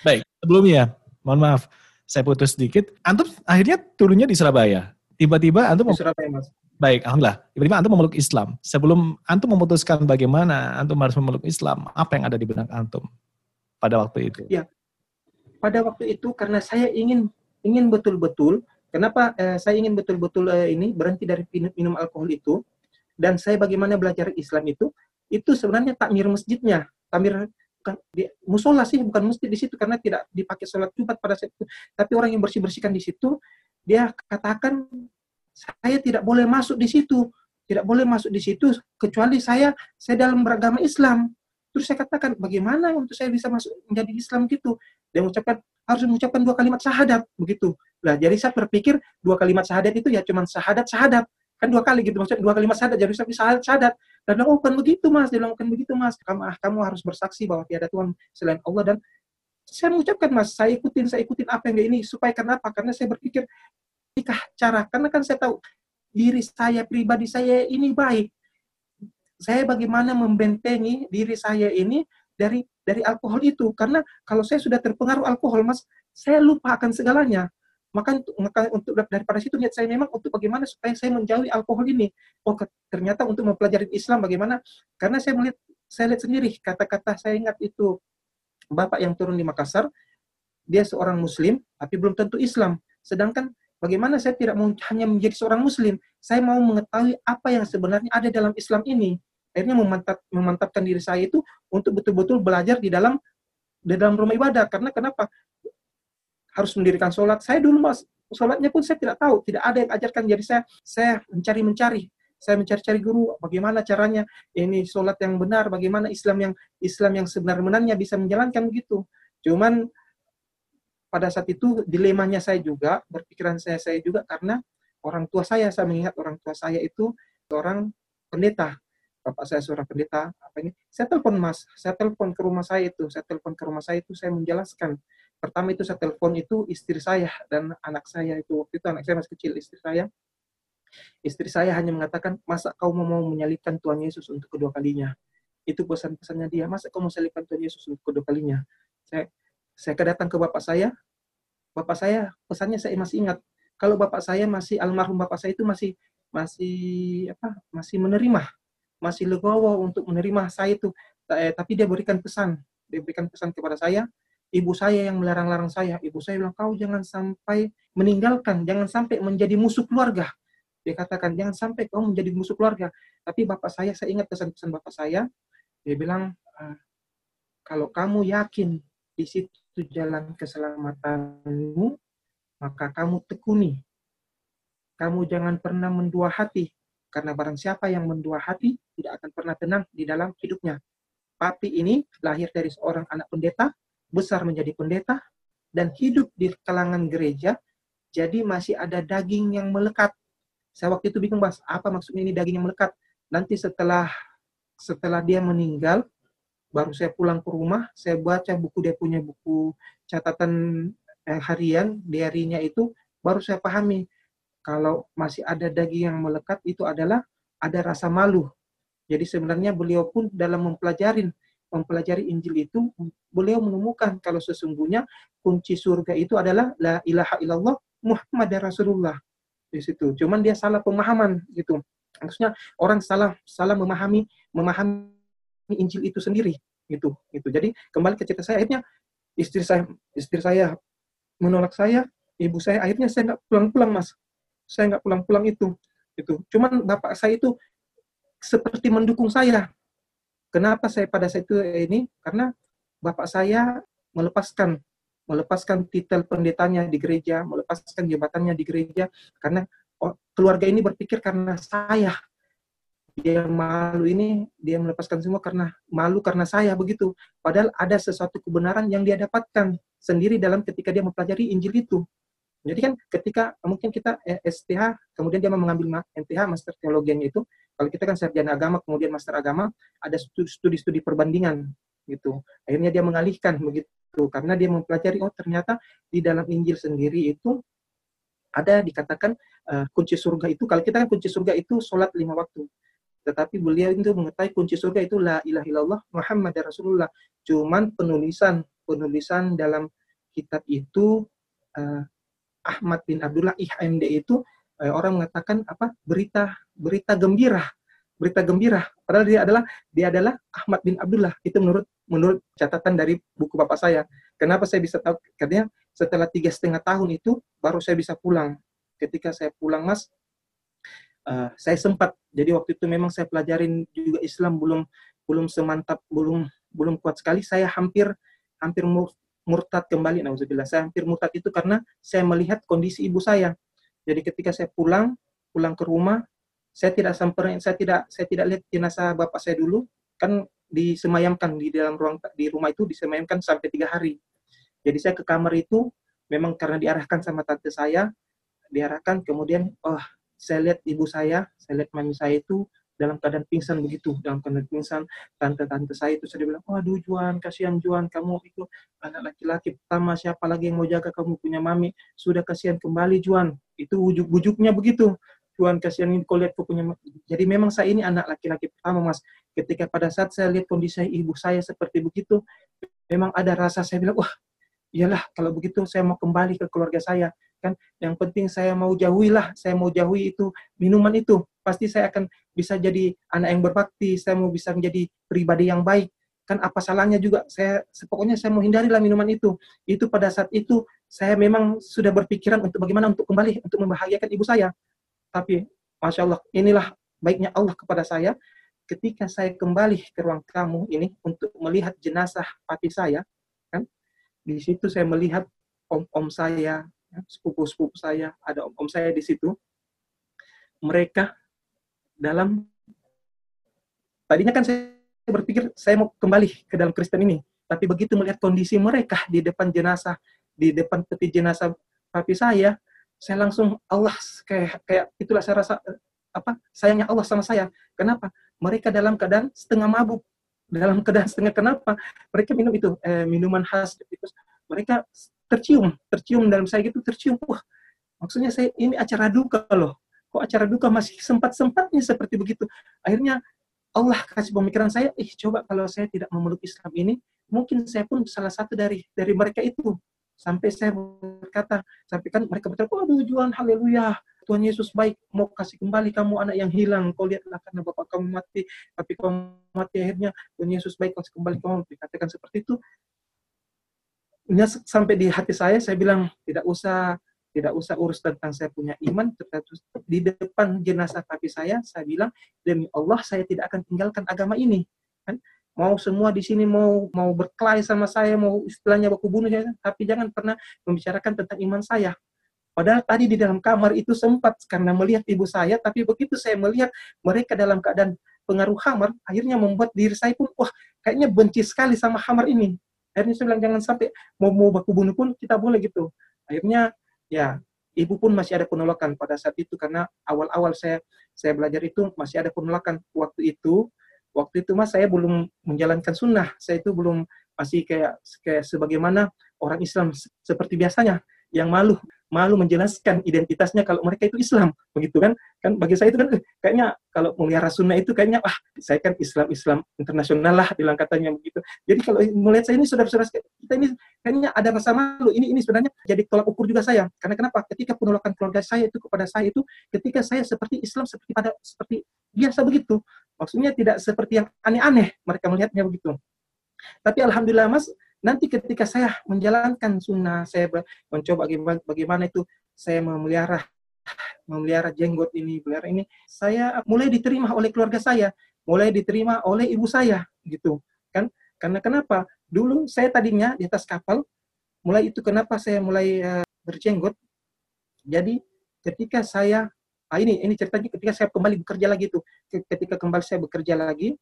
Baik sebelumnya mohon maaf saya putus sedikit. Antum akhirnya turunnya di Surabaya. Tiba-tiba antum di Surabaya mas Baik, alhamdulillah. Tiba-tiba antum memeluk Islam. Sebelum antum memutuskan bagaimana antum harus memeluk Islam, apa yang ada di benak antum pada waktu itu? Ya, pada waktu itu karena saya ingin ingin betul-betul, kenapa eh, saya ingin betul-betul eh, ini berhenti dari minum alkohol itu, dan saya bagaimana belajar Islam itu, itu sebenarnya takmir masjidnya, takmir bukan di musola sih bukan masjid di situ karena tidak dipakai sholat jumat pada saat itu tapi orang yang bersih bersihkan di situ dia katakan saya tidak boleh masuk di situ. Tidak boleh masuk di situ kecuali saya saya dalam beragama Islam. Terus saya katakan, bagaimana untuk saya bisa masuk menjadi Islam gitu? Dia mengucapkan harus mengucapkan dua kalimat syahadat begitu. Nah, jadi saya berpikir dua kalimat syahadat itu ya cuma syahadat syahadat kan dua kali gitu maksudnya dua kalimat syahadat jadi saya syahadat syahadat dan oh bukan begitu mas dia bilang bukan begitu mas kamu ah, kamu harus bersaksi bahwa tiada Tuhan selain Allah dan saya mengucapkan mas saya ikutin saya ikutin apa yang ini supaya kenapa karena saya berpikir Inikah cara? Karena kan saya tahu diri saya pribadi saya ini baik. Saya bagaimana membentengi diri saya ini dari dari alkohol itu? Karena kalau saya sudah terpengaruh alkohol mas saya lupa akan segalanya. Maka untuk maka untuk daripada situ niat saya memang untuk bagaimana supaya saya menjauhi alkohol ini. Oh ternyata untuk mempelajari Islam bagaimana? Karena saya melihat saya lihat sendiri kata-kata saya ingat itu. Bapak yang turun di Makassar dia seorang muslim tapi belum tentu Islam. Sedangkan Bagaimana saya tidak hanya menjadi seorang muslim, saya mau mengetahui apa yang sebenarnya ada dalam Islam ini. Akhirnya memantap, memantapkan diri saya itu untuk betul-betul belajar di dalam di dalam rumah ibadah. Karena kenapa? Harus mendirikan sholat. Saya dulu mas, sholatnya pun saya tidak tahu, tidak ada yang ajarkan. Jadi saya saya mencari-mencari, saya mencari-cari guru bagaimana caranya ini sholat yang benar, bagaimana Islam yang Islam yang sebenarnya bisa menjalankan begitu. Cuman pada saat itu dilemanya saya juga, berpikiran saya saya juga karena orang tua saya, saya mengingat orang tua saya itu seorang pendeta. Bapak saya seorang pendeta, apa ini? Saya telepon Mas, saya telepon ke rumah saya itu, saya telepon ke rumah saya itu, saya menjelaskan. Pertama itu saya telepon itu istri saya dan anak saya itu, waktu itu anak saya masih kecil, istri saya. Istri saya hanya mengatakan, masa kau mau menyalibkan Tuhan Yesus untuk kedua kalinya? Itu pesan-pesannya dia, masa kau mau menyalibkan Tuhan Yesus untuk kedua kalinya? Saya saya kedatang ke bapak saya, bapak saya pesannya saya masih ingat. Kalau bapak saya masih almarhum bapak saya itu masih masih apa? Masih menerima, masih legowo untuk menerima saya itu. Eh, tapi dia berikan pesan, dia berikan pesan kepada saya. Ibu saya yang melarang-larang saya. Ibu saya bilang kau jangan sampai meninggalkan, jangan sampai menjadi musuh keluarga. Dia katakan jangan sampai kau menjadi musuh keluarga. Tapi bapak saya, saya ingat pesan-pesan bapak saya. Dia bilang ah, kalau kamu yakin di situ itu jalan keselamatanmu, maka kamu tekuni. Kamu jangan pernah mendua hati, karena barang siapa yang mendua hati tidak akan pernah tenang di dalam hidupnya. Papi ini lahir dari seorang anak pendeta, besar menjadi pendeta, dan hidup di kalangan gereja, jadi masih ada daging yang melekat. Saya waktu itu bingung, bahas apa maksudnya ini daging yang melekat? Nanti setelah setelah dia meninggal, baru saya pulang ke rumah, saya baca buku dia punya buku catatan eh, harian, diarinya itu, baru saya pahami kalau masih ada daging yang melekat itu adalah ada rasa malu. Jadi sebenarnya beliau pun dalam mempelajari mempelajari Injil itu beliau menemukan kalau sesungguhnya kunci surga itu adalah la ilaha illallah Muhammad Rasulullah di situ. Cuman dia salah pemahaman gitu. Maksudnya orang salah salah memahami memahami Injil itu sendiri gitu gitu. Jadi kembali ke cerita saya akhirnya istri saya istri saya menolak saya, ibu saya akhirnya saya nggak pulang-pulang mas, saya nggak pulang-pulang itu itu. Cuman bapak saya itu seperti mendukung saya. Kenapa saya pada saat itu ini? Karena bapak saya melepaskan melepaskan titel pendetanya di gereja, melepaskan jabatannya di gereja karena keluarga ini berpikir karena saya dia malu ini dia melepaskan semua karena malu karena saya begitu. Padahal ada sesuatu kebenaran yang dia dapatkan sendiri dalam ketika dia mempelajari Injil itu. Jadi kan ketika mungkin kita STH kemudian dia mau mengambil MTH Master Teologianya itu. Kalau kita kan sarjana agama kemudian Master Agama ada studi-studi perbandingan gitu. Akhirnya dia mengalihkan begitu. Karena dia mempelajari oh ternyata di dalam Injil sendiri itu ada dikatakan uh, kunci surga itu. Kalau kita kan kunci surga itu sholat lima waktu tetapi beliau itu mengetahui kunci surga itu la ilaha illallah Muhammad Rasulullah. Cuman penulisan penulisan dalam kitab itu uh, Ahmad bin Abdullah IHMD itu uh, orang mengatakan apa? Berita berita gembira berita gembira padahal dia adalah dia adalah Ahmad bin Abdullah. Itu menurut menurut catatan dari buku bapak saya. Kenapa saya bisa tahu? Karena setelah tiga setengah tahun itu baru saya bisa pulang. Ketika saya pulang mas uh, saya sempat jadi waktu itu memang saya pelajarin juga Islam belum belum semantap belum belum kuat sekali. Saya hampir hampir murtad kembali nauzubillah saya hampir murtad itu karena saya melihat kondisi ibu saya. Jadi ketika saya pulang pulang ke rumah saya tidak sampai saya tidak saya tidak lihat jenazah bapak saya dulu. Kan disemayamkan di dalam ruang di rumah itu disemayamkan sampai tiga hari. Jadi saya ke kamar itu memang karena diarahkan sama tante saya diarahkan kemudian oh saya lihat ibu saya, saya lihat mami saya itu dalam keadaan pingsan begitu, dalam keadaan pingsan, tante-tante saya itu saya bilang, waduh Juan, kasihan Juan, kamu itu anak laki-laki pertama, siapa lagi yang mau jaga kamu punya mami, sudah kasihan kembali Juan, itu bujuk-bujuknya begitu, Juan kasihan ini kau lihat kau punya jadi memang saya ini anak laki-laki pertama mas. Ketika pada saat saya lihat kondisi ibu saya seperti begitu memang ada rasa saya bilang wah iyalah kalau begitu saya mau kembali ke keluarga saya kan yang penting saya mau jauhi lah saya mau jauhi itu minuman itu pasti saya akan bisa jadi anak yang berbakti saya mau bisa menjadi pribadi yang baik. Kan apa salahnya juga saya pokoknya saya mau hindarilah minuman itu. Itu pada saat itu saya memang sudah berpikiran untuk bagaimana untuk kembali untuk membahagiakan ibu saya. Tapi masya Allah inilah baiknya Allah kepada saya. Ketika saya kembali ke ruang tamu ini untuk melihat jenazah papi saya kan di situ saya melihat om-om saya Ya, sepupu-sepupu saya, ada om-om saya di situ. Mereka dalam tadinya kan saya berpikir saya mau kembali ke dalam Kristen ini, tapi begitu melihat kondisi mereka di depan jenazah, di depan peti jenazah papi saya, saya langsung Allah kayak kayak itulah saya rasa apa sayangnya Allah sama saya. Kenapa? Mereka dalam keadaan setengah mabuk, dalam keadaan setengah kenapa? Mereka minum itu eh, minuman khas itu. Mereka tercium, tercium dalam saya gitu tercium. Wah, maksudnya saya ini acara duka loh. Kok acara duka masih sempat-sempatnya seperti begitu. Akhirnya Allah kasih pemikiran saya, ih coba kalau saya tidak memeluk Islam ini, mungkin saya pun salah satu dari dari mereka itu. Sampai saya berkata, sampai kan mereka berkata, oh tujuan haleluya, Tuhan Yesus baik, mau kasih kembali kamu anak yang hilang. Kau lihatlah karena bapak kamu mati, tapi kamu mati akhirnya Tuhan Yesus baik kasih kembali kamu. Dikatakan seperti itu sampai di hati saya saya bilang tidak usah tidak usah urus tentang saya punya iman tetapi di depan jenazah papi saya saya bilang demi Allah saya tidak akan tinggalkan agama ini kan? Mau semua di sini mau mau berkelahi sama saya mau istilahnya baku bunuh saya tapi jangan pernah membicarakan tentang iman saya. Padahal tadi di dalam kamar itu sempat karena melihat ibu saya tapi begitu saya melihat mereka dalam keadaan pengaruh hamar akhirnya membuat diri saya pun wah kayaknya benci sekali sama hamar ini akhirnya saya bilang jangan sampai mau mau baku bunuh pun kita boleh gitu. Akhirnya ya ibu pun masih ada penolakan pada saat itu karena awal-awal saya saya belajar itu masih ada penolakan waktu itu. Waktu itu mas saya belum menjalankan sunnah. Saya itu belum masih kayak kayak sebagaimana orang Islam seperti biasanya yang malu malu menjelaskan identitasnya kalau mereka itu Islam begitu kan kan bagi saya itu kan kayaknya kalau melihara sunnah itu kayaknya ah saya kan Islam Islam internasional lah bilang katanya begitu jadi kalau melihat saya ini saudara-saudara kita ini kayaknya ada rasa malu. Ini ini sebenarnya jadi tolak ukur juga saya. Karena kenapa? Ketika penolakan keluarga saya itu kepada saya itu ketika saya seperti Islam seperti pada seperti biasa begitu. Maksudnya tidak seperti yang aneh-aneh mereka melihatnya begitu. Tapi alhamdulillah Mas, nanti ketika saya menjalankan sunnah, saya mencoba bagaimana, itu saya memelihara memelihara jenggot ini, melihara ini, saya mulai diterima oleh keluarga saya, mulai diterima oleh ibu saya, gitu kan? Karena kenapa? Dulu saya tadinya di atas kapal, mulai itu kenapa saya mulai uh, berjenggot. Jadi ketika saya, ah ini ini ceritanya ketika saya kembali bekerja lagi itu, ketika kembali saya bekerja lagi,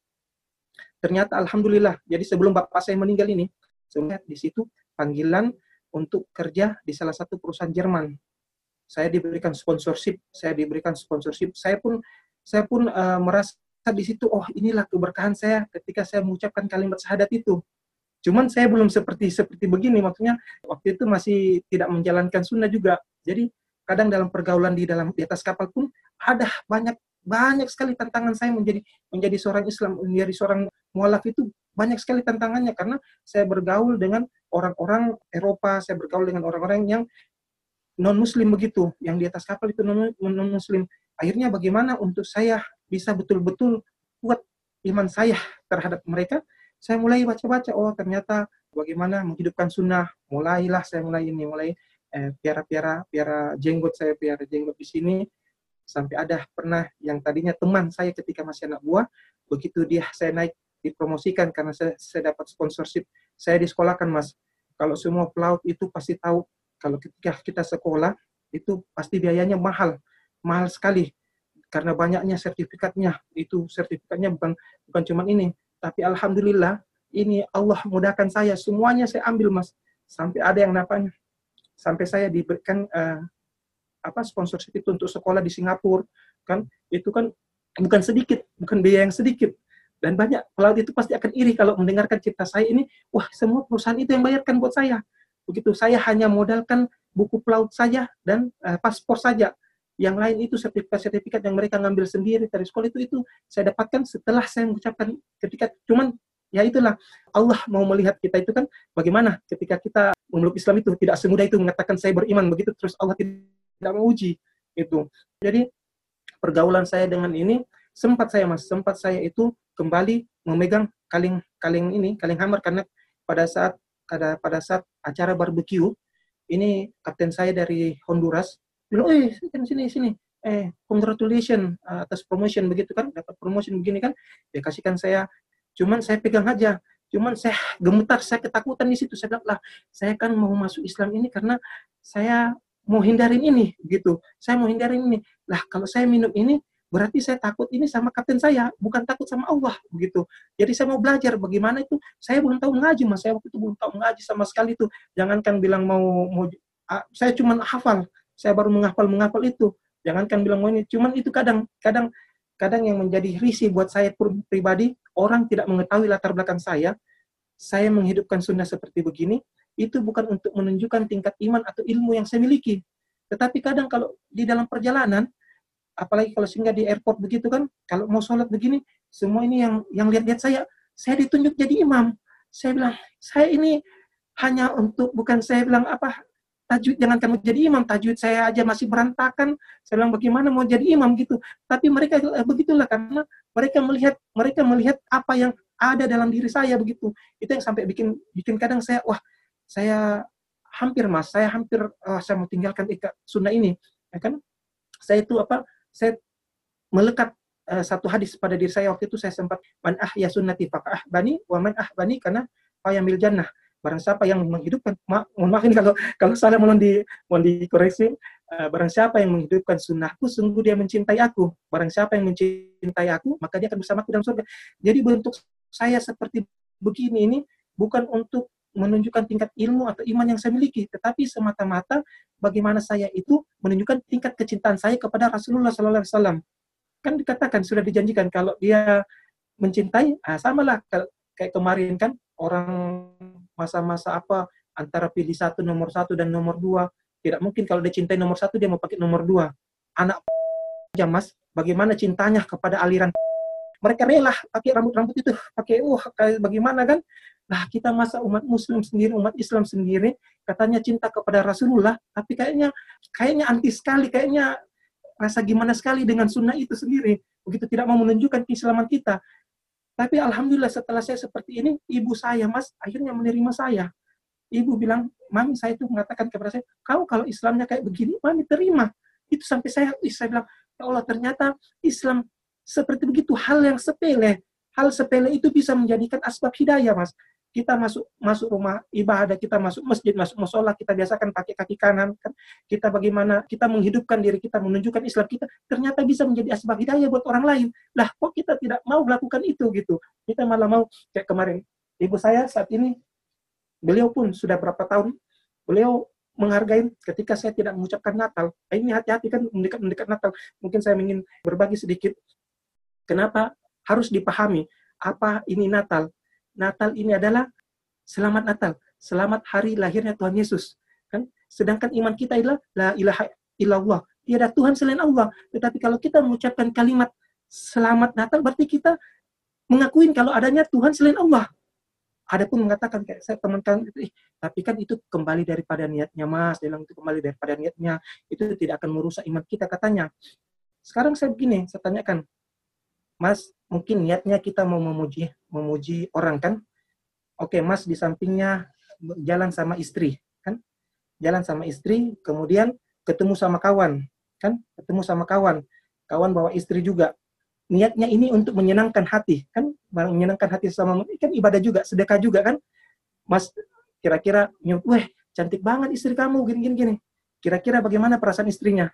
ternyata alhamdulillah. Jadi sebelum bapak saya meninggal ini, saya di situ panggilan untuk kerja di salah satu perusahaan Jerman saya diberikan sponsorship, saya diberikan sponsorship, saya pun saya pun uh, merasa di situ, oh inilah keberkahan saya ketika saya mengucapkan kalimat syahadat itu. Cuman saya belum seperti seperti begini, maksudnya waktu itu masih tidak menjalankan sunnah juga. Jadi kadang dalam pergaulan di dalam di atas kapal pun ada banyak banyak sekali tantangan saya menjadi menjadi seorang Islam, menjadi seorang mualaf itu banyak sekali tantangannya karena saya bergaul dengan orang-orang Eropa, saya bergaul dengan orang-orang yang non muslim begitu yang di atas kapal itu non, muslim akhirnya bagaimana untuk saya bisa betul-betul kuat iman saya terhadap mereka? Saya mulai baca-baca oh ternyata bagaimana menghidupkan sunnah. Mulailah saya mulai ini mulai eh, piara-piara piara jenggot saya piara jenggot di sini. Sampai ada pernah yang tadinya teman saya ketika masih anak buah begitu dia saya naik dipromosikan karena saya, saya dapat sponsorship. Saya disekolahkan mas. Kalau semua pelaut itu pasti tahu kalau ketika kita sekolah itu pasti biayanya mahal, mahal sekali. Karena banyaknya sertifikatnya. Itu sertifikatnya bukan bukan cuma ini, tapi alhamdulillah ini Allah mudahkan saya. Semuanya saya ambil Mas. Sampai ada yang namanya sampai saya diberikan uh, apa sponsorship itu untuk sekolah di Singapura kan? Itu kan bukan sedikit, bukan biaya yang sedikit dan banyak pelaut itu pasti akan iri kalau mendengarkan cerita saya ini wah semua perusahaan itu yang bayarkan buat saya Begitu saya hanya modalkan buku pelaut saja dan uh, paspor saja. Yang lain itu sertifikat-sertifikat yang mereka ngambil sendiri dari sekolah itu itu saya dapatkan setelah saya mengucapkan ketika cuman ya itulah Allah mau melihat kita itu kan bagaimana ketika kita memeluk Islam itu tidak semudah itu mengatakan saya beriman begitu terus Allah tidak mau uji itu. Jadi pergaulan saya dengan ini sempat saya mas sempat saya itu kembali memegang kaling kaling ini kaling hammer karena pada saat pada pada saat acara barbecue ini kapten saya dari Honduras bilang, eh sini sini, eh congratulations uh, atas promotion begitu kan, dapat promotion begini kan, dia kasihkan saya, cuman saya pegang aja, cuman saya gemetar, saya ketakutan di situ, saya bilang lah, saya kan mau masuk Islam ini karena saya mau hindarin ini gitu, saya mau hindarin ini, lah kalau saya minum ini berarti saya takut ini sama kapten saya, bukan takut sama Allah begitu. Jadi saya mau belajar bagaimana itu. Saya belum tahu mengaji, mas. Saya waktu itu belum tahu mengaji sama sekali itu. Jangankan bilang mau mau saya cuma hafal. Saya baru menghafal menghafal itu. Jangankan bilang mau ini. Cuman itu kadang kadang kadang yang menjadi risih buat saya pribadi, orang tidak mengetahui latar belakang saya. Saya menghidupkan sunnah seperti begini, itu bukan untuk menunjukkan tingkat iman atau ilmu yang saya miliki. Tetapi kadang kalau di dalam perjalanan, apalagi kalau singgah di airport begitu kan, kalau mau sholat begini, semua ini yang yang lihat-lihat saya, saya ditunjuk jadi imam. Saya bilang, saya ini hanya untuk, bukan saya bilang apa, tajwid jangan kamu jadi imam, tajwid saya aja masih berantakan. Saya bilang bagaimana mau jadi imam gitu. Tapi mereka eh, begitulah karena mereka melihat mereka melihat apa yang ada dalam diri saya begitu. Itu yang sampai bikin bikin kadang saya wah saya hampir mas, saya hampir uh, saya mau tinggalkan sunnah ini, ya kan? Saya itu apa saya melekat uh, satu hadis pada diri saya. Waktu itu saya sempat man ah ya sunnati ah bani wa man ah bani karena fayamil jannah. Barang siapa yang menghidupkan ma mohon maaf ini kalau kalau salah mohon di mohon dikoreksi. Uh, barang siapa yang menghidupkan sunnahku sungguh dia mencintai aku. Barang siapa yang mencintai aku maka dia akan bersamaku dalam surga. Jadi bentuk saya seperti begini ini bukan untuk menunjukkan tingkat ilmu atau iman yang saya miliki, tetapi semata-mata bagaimana saya itu menunjukkan tingkat kecintaan saya kepada Rasulullah Sallallahu Alaihi Wasallam. Kan dikatakan sudah dijanjikan kalau dia mencintai, ah, samalah. Kayak kemarin kan orang masa-masa apa antara pilih satu nomor satu dan nomor dua. Tidak mungkin kalau dia cintai nomor satu dia mau pakai nomor dua. Anak aja mas. Bagaimana cintanya kepada aliran? Mereka rela pakai rambut-rambut itu. Pakai uh bagaimana kan Lah kita masa umat muslim sendiri, umat Islam sendiri katanya cinta kepada Rasulullah, tapi kayaknya kayaknya anti sekali, kayaknya rasa gimana sekali dengan sunnah itu sendiri. Begitu tidak mau menunjukkan keislaman kita. Tapi alhamdulillah setelah saya seperti ini, ibu saya mas akhirnya menerima saya. Ibu bilang, mami saya itu mengatakan kepada saya, kau kalau Islamnya kayak begini, mami terima. Itu sampai saya, saya bilang, ya Allah ternyata Islam seperti begitu hal yang sepele. Hal sepele itu bisa menjadikan asbab hidayah, mas kita masuk masuk rumah ibadah, kita masuk masjid, masuk musola, kita biasakan pakai kaki kanan, kan? Kita bagaimana kita menghidupkan diri kita, menunjukkan Islam kita, ternyata bisa menjadi asbab hidayah buat orang lain. Lah, kok kita tidak mau melakukan itu gitu? Kita malah mau kayak kemarin. Ibu saya saat ini, beliau pun sudah berapa tahun, beliau menghargai ketika saya tidak mengucapkan Natal. Nah, ini hati-hati kan mendekat-mendekat Natal. Mungkin saya ingin berbagi sedikit. Kenapa harus dipahami apa ini Natal? Natal ini adalah selamat Natal, selamat hari lahirnya Tuhan Yesus. Kan? Sedangkan iman kita adalah la ilaha illallah. Tiada Tuhan selain Allah. Tetapi kalau kita mengucapkan kalimat selamat Natal berarti kita mengakuin kalau adanya Tuhan selain Allah. Ada pun mengatakan kayak saya teman-teman eh, tapi kan itu kembali daripada niatnya Mas, dia bilang itu kembali daripada niatnya, itu tidak akan merusak iman kita katanya. Sekarang saya begini, saya tanyakan, Mas, mungkin niatnya kita mau memuji memuji orang kan? Oke, Mas di sampingnya jalan sama istri, kan? Jalan sama istri, kemudian ketemu sama kawan, kan? Ketemu sama kawan. Kawan bawa istri juga. Niatnya ini untuk menyenangkan hati, kan? Menyenangkan hati sama kan ibadah juga, sedekah juga kan? Mas kira-kira nyut, weh, cantik banget istri kamu gini-gini gini. Kira-kira bagaimana perasaan istrinya?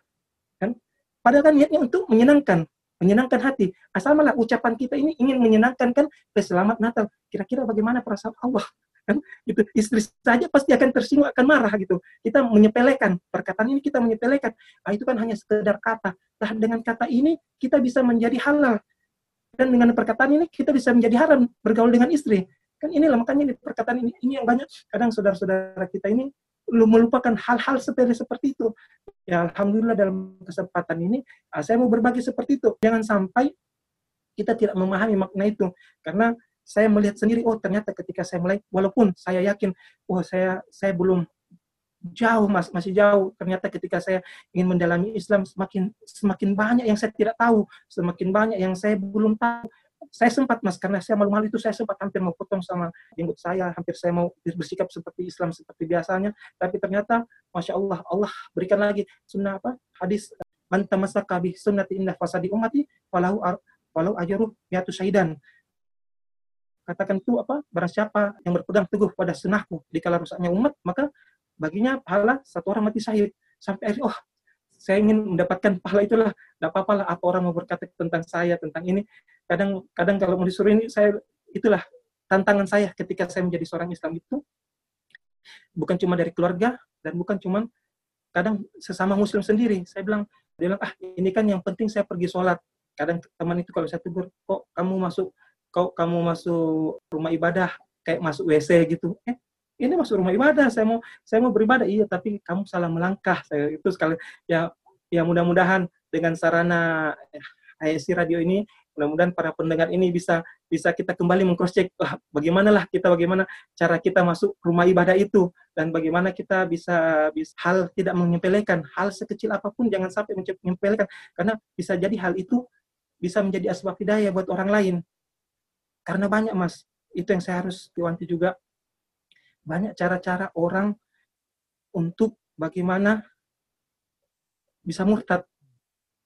Kan? Padahal kan niatnya untuk menyenangkan, menyenangkan hati. Asal malah ucapan kita ini ingin menyenangkan kan selamat Natal. Kira-kira bagaimana perasaan Allah? Kan itu istri saja pasti akan tersinggung, akan marah gitu. Kita menyepelekan perkataan ini kita menyepelekan. Ah, itu kan hanya sekedar kata. Nah, dengan kata ini kita bisa menjadi halal. Dan dengan perkataan ini kita bisa menjadi haram bergaul dengan istri. Kan inilah makanya di perkataan ini ini yang banyak kadang saudara-saudara kita ini melupakan hal-hal sepele seperti itu. Ya Alhamdulillah dalam kesempatan ini ah, saya mau berbagi seperti itu. Jangan sampai kita tidak memahami makna itu. Karena saya melihat sendiri, oh ternyata ketika saya mulai, walaupun saya yakin, oh saya saya belum jauh mas masih jauh ternyata ketika saya ingin mendalami Islam semakin semakin banyak yang saya tidak tahu semakin banyak yang saya belum tahu saya sempat mas karena saya malu-malu itu saya sempat hampir mau potong sama jenggot saya hampir saya mau bersikap seperti Islam seperti biasanya. Tapi ternyata masya Allah Allah berikan lagi sunnah apa hadis manta masa bi sunnati indah fasadi umati walau walau ajaruh yaitu syahidan. Katakan itu apa barang siapa yang berpegang teguh pada sunnahku di kala rusaknya umat maka baginya pahala satu orang mati syahid. Sampai akhir oh saya ingin mendapatkan pahala itulah. Tidak apa-apa lah apa orang mau berkata tentang saya tentang ini. Kadang kadang kalau mau disuruh ini saya itulah tantangan saya ketika saya menjadi seorang Islam itu. Bukan cuma dari keluarga dan bukan cuma kadang sesama muslim sendiri. Saya bilang dia bilang ah ini kan yang penting saya pergi sholat. Kadang teman itu kalau saya tegur kok kamu masuk kok kamu masuk rumah ibadah kayak masuk WC gitu? Eh ini masuk rumah ibadah saya mau saya mau beribadah. Iya tapi kamu salah melangkah. Saya itu sekali ya ya mudah-mudahan dengan sarana ISC radio ini mudah-mudahan para pendengar ini bisa bisa kita kembali mengcross check wah, bagaimana lah kita bagaimana cara kita masuk rumah ibadah itu? Dan bagaimana kita bisa, bisa hal tidak menyepelekan hal sekecil apa pun jangan sampai menyepelekan. Karena bisa jadi hal itu bisa menjadi asbab hidayah buat orang lain. Karena banyak mas itu yang saya harus diwanti juga banyak cara-cara orang untuk bagaimana bisa murtad.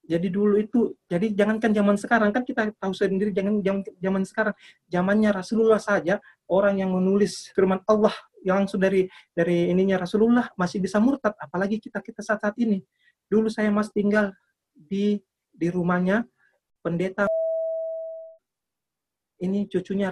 Jadi dulu itu, jadi jangankan zaman sekarang kan kita tahu sendiri jangan zaman, zaman sekarang, zamannya Rasulullah saja orang yang menulis firman Allah yang langsung dari dari ininya Rasulullah masih bisa murtad, apalagi kita kita saat, saat ini. Dulu saya mas tinggal di di rumahnya pendeta ini cucunya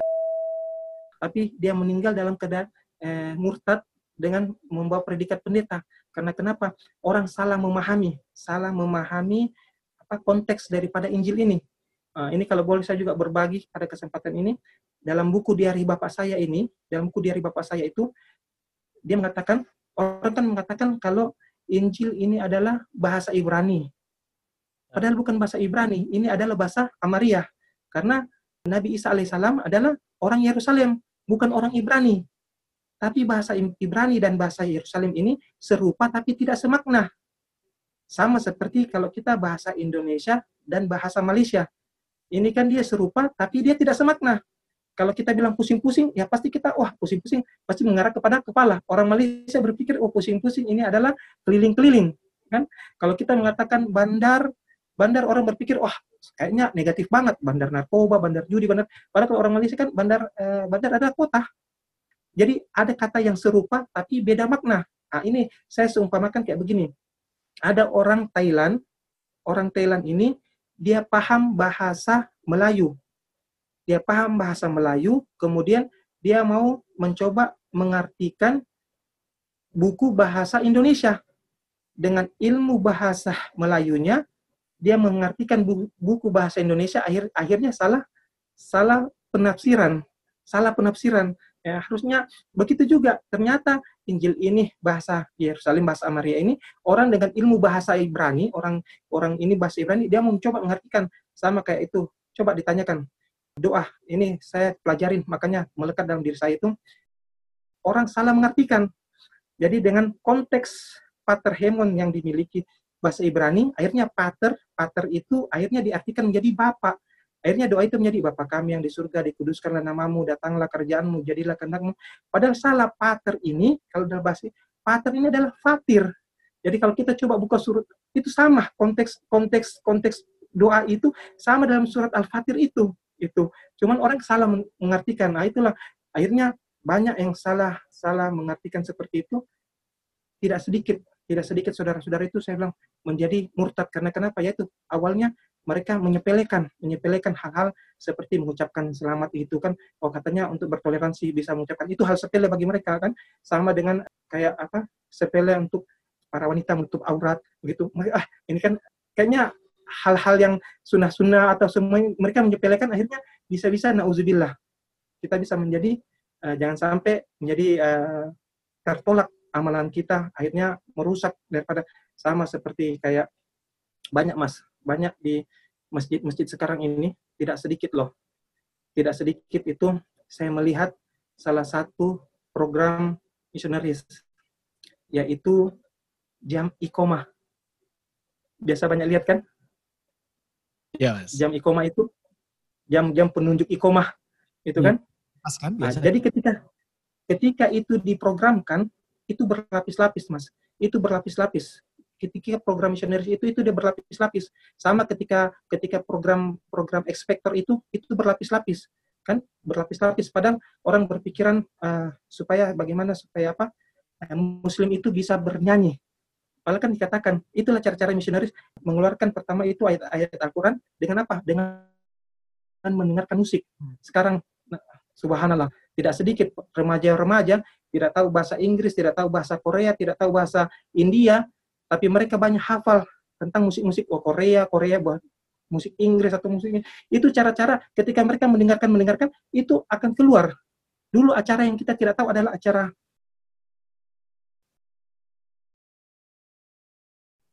tapi dia meninggal dalam keadaan eh, murtad dengan membawa predikat pendeta. Karena kenapa? Orang salah memahami, salah memahami apa konteks daripada Injil ini. Uh, ini kalau boleh saya juga berbagi pada kesempatan ini dalam buku diari bapak saya ini, dalam buku diari bapak saya itu dia mengatakan orang kan mengatakan kalau Injil ini adalah bahasa Ibrani. Padahal bukan bahasa Ibrani, ini adalah bahasa Amariah. Karena Nabi Isa alaihissalam adalah orang Yerusalem bukan orang Ibrani. Tapi bahasa Ibrani dan bahasa Yerusalem ini serupa tapi tidak semakna. Sama seperti kalau kita bahasa Indonesia dan bahasa Malaysia. Ini kan dia serupa tapi dia tidak semakna. Kalau kita bilang pusing-pusing, ya pasti kita, wah pusing-pusing, pasti mengarah kepada kepala. Orang Malaysia berpikir, oh pusing-pusing ini adalah keliling-keliling. kan? Kalau kita mengatakan bandar, bandar orang berpikir, wah kayaknya negatif banget, bandar narkoba, bandar judi, bandar. Padahal kalau orang Malaysia kan bandar, eh, bandar adalah kota. Jadi ada kata yang serupa tapi beda makna. Nah, ini saya seumpamakan kayak begini. Ada orang Thailand, orang Thailand ini dia paham bahasa Melayu dia paham bahasa Melayu, kemudian dia mau mencoba mengartikan buku bahasa Indonesia. Dengan ilmu bahasa Melayunya, dia mengartikan buku, bahasa Indonesia akhir, akhirnya salah salah penafsiran, salah penafsiran. Ya, harusnya begitu juga. Ternyata Injil ini bahasa Yerusalem bahasa Amaria ini orang dengan ilmu bahasa Ibrani, orang orang ini bahasa Ibrani dia mencoba mengartikan sama kayak itu. Coba ditanyakan doa ini saya pelajarin makanya melekat dalam diri saya itu orang salah mengartikan jadi dengan konteks pater hemon yang dimiliki bahasa Ibrani akhirnya pater pater itu akhirnya diartikan menjadi bapak akhirnya doa itu menjadi bapak kami yang di surga dikuduskanlah namamu datanglah kerjaanmu jadilah kehendakmu padahal salah pater ini kalau dalam bahasa pater ini adalah fatir jadi kalau kita coba buka surat itu sama konteks konteks konteks doa itu sama dalam surat al-fatir itu itu. Cuman orang salah mengartikan. Nah, itulah akhirnya banyak yang salah salah mengartikan seperti itu. Tidak sedikit, tidak sedikit saudara-saudara itu saya bilang menjadi murtad karena kenapa ya itu awalnya mereka menyepelekan menyepelekan hal-hal seperti mengucapkan selamat itu kan oh katanya untuk bertoleransi bisa mengucapkan itu hal sepele bagi mereka kan. Sama dengan kayak apa sepele untuk para wanita menutup aurat begitu ah ini kan kayaknya hal-hal yang sunnah-sunnah atau semua mereka menyepelekan akhirnya bisa-bisa nauzubillah. Kita bisa menjadi uh, jangan sampai menjadi uh, tertolak amalan kita akhirnya merusak daripada sama seperti kayak banyak mas. Banyak di masjid-masjid sekarang ini tidak sedikit loh tidak sedikit itu saya melihat salah satu program misionaris yaitu jam ikomah biasa banyak lihat kan Yes. Jam ikoma itu jam-jam penunjuk ikomah itu kan. Hmm. Mas kan nah, jadi ketika ketika itu diprogramkan itu berlapis-lapis Mas. Itu berlapis-lapis. Ketika program misionaris itu itu dia berlapis-lapis. Sama ketika ketika program program ekspektor itu itu berlapis-lapis kan berlapis-lapis padahal orang berpikiran uh, supaya bagaimana supaya apa uh, muslim itu bisa bernyanyi Padahal kan dikatakan, itulah cara-cara misionaris mengeluarkan pertama itu ayat-ayat Al-Quran dengan apa? Dengan mendengarkan musik. Hmm. Sekarang, nah, subhanallah, tidak sedikit remaja-remaja tidak tahu bahasa Inggris, tidak tahu bahasa Korea, tidak tahu bahasa India, tapi mereka banyak hafal tentang musik-musik oh, Korea, Korea buat musik Inggris atau musik ini. Itu cara-cara ketika mereka mendengarkan mendengarkan itu akan keluar. Dulu acara yang kita tidak tahu adalah acara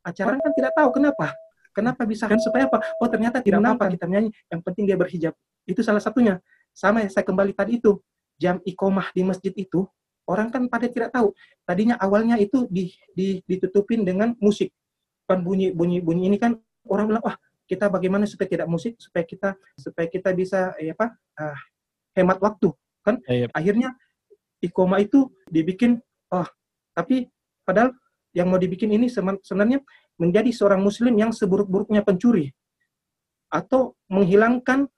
acara kan tidak tahu kenapa. Kenapa bisa kan supaya apa? Oh ternyata tidak apa kita nyanyi. Yang penting dia berhijab. Itu salah satunya. Sama yang saya kembali tadi itu jam ikomah di masjid itu orang kan pada tidak tahu. Tadinya awalnya itu di, di, ditutupin dengan musik. Kan bunyi bunyi bunyi ini kan orang bilang wah kita bagaimana supaya tidak musik supaya kita supaya kita bisa ya apa uh, hemat waktu kan ya, ya. akhirnya ikoma itu dibikin oh tapi padahal yang mau dibikin ini sebenarnya menjadi seorang muslim yang seburuk-buruknya pencuri atau menghilangkan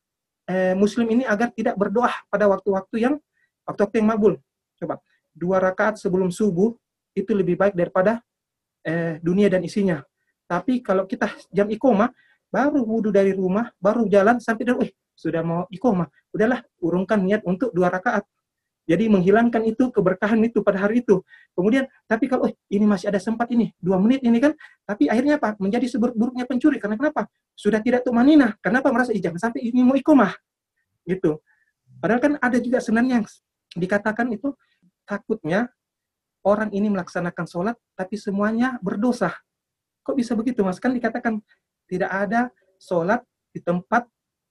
eh, muslim ini agar tidak berdoa pada waktu-waktu yang waktu-waktu yang mabul. Coba dua rakaat sebelum subuh itu lebih baik daripada eh, dunia dan isinya. Tapi kalau kita jam ikoma baru wudhu dari rumah, baru jalan sampai dan, eh sudah mau ikoma, udahlah urungkan niat untuk dua rakaat. Jadi menghilangkan itu keberkahan itu pada hari itu. Kemudian, tapi kalau oh, ini masih ada sempat ini, dua menit ini kan, tapi akhirnya apa? Menjadi seburuk-buruknya pencuri. Karena kenapa? Sudah tidak tuh manina. Kenapa merasa jangan sampai ini mau ikomah? Gitu. Padahal kan ada juga sebenarnya yang dikatakan itu takutnya orang ini melaksanakan sholat, tapi semuanya berdosa. Kok bisa begitu, Mas? Kan dikatakan tidak ada sholat di tempat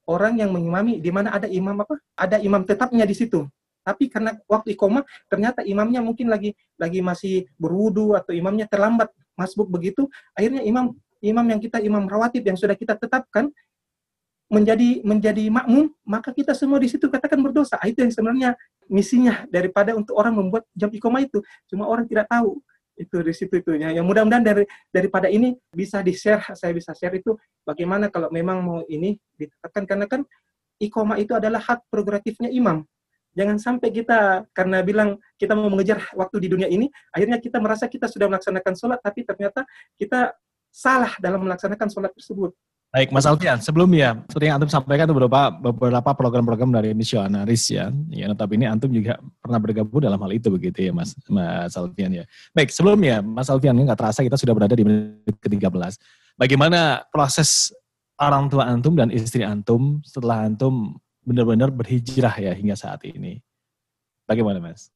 orang yang mengimami, di mana ada imam apa? Ada imam tetapnya di situ Tapi karena waktu ikoma ternyata imamnya mungkin lagi lagi masih berwudu atau imamnya terlambat masbuk begitu, akhirnya imam imam yang kita imam rawatib yang sudah kita tetapkan menjadi menjadi makmum, maka kita semua di situ katakan berdosa. Ah, itu yang sebenarnya misinya daripada untuk orang membuat jam ikoma itu. Cuma orang tidak tahu itu di situ itunya. Yang mudah-mudahan dari daripada ini bisa di share, saya bisa share itu bagaimana kalau memang mau ini ditetapkan karena kan ikoma itu adalah hak prerogatifnya imam. Jangan sampai kita karena bilang kita mau mengejar waktu di dunia ini, akhirnya kita merasa kita sudah melaksanakan sholat, tapi ternyata kita salah dalam melaksanakan sholat tersebut. Baik, Mas Alfian, sebelumnya, seperti yang Antum sampaikan beberapa beberapa program-program dari misionaris ya. Ya, ini Antum juga pernah bergabung dalam hal itu begitu ya, Mas, Mas Alfian ya. Baik, sebelumnya, Mas Alfian, nggak terasa kita sudah berada di menit ke-13. Bagaimana proses orang tua Antum dan istri Antum setelah Antum benar-benar berhijrah ya hingga saat ini? Bagaimana, Mas?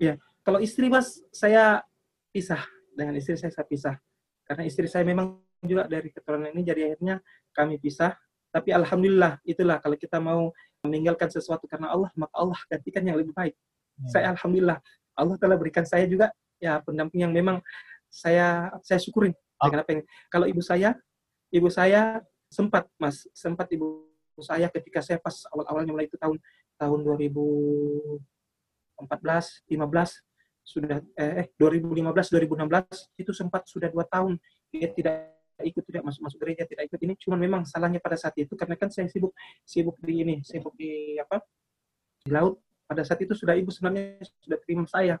Ya, kalau istri, Mas, saya pisah. Dengan istri saya, saya pisah. Karena istri saya memang juga dari keturunan ini jadi akhirnya kami pisah tapi alhamdulillah itulah kalau kita mau meninggalkan sesuatu karena Allah maka Allah gantikan yang lebih baik hmm. saya alhamdulillah Allah telah berikan saya juga ya pendamping yang memang saya saya syukurin oh. kenapa kalau ibu saya ibu saya sempat mas sempat ibu saya ketika saya pas awal-awalnya mulai itu tahun tahun 2014 15 sudah eh 2015 2016 itu sempat sudah dua tahun dia tidak ikut tidak masuk masuk gereja tidak ikut. Ini cuma memang salahnya pada saat itu karena kan saya sibuk sibuk di ini sibuk di apa? Di laut. Pada saat itu sudah ibu sebenarnya sudah terima saya.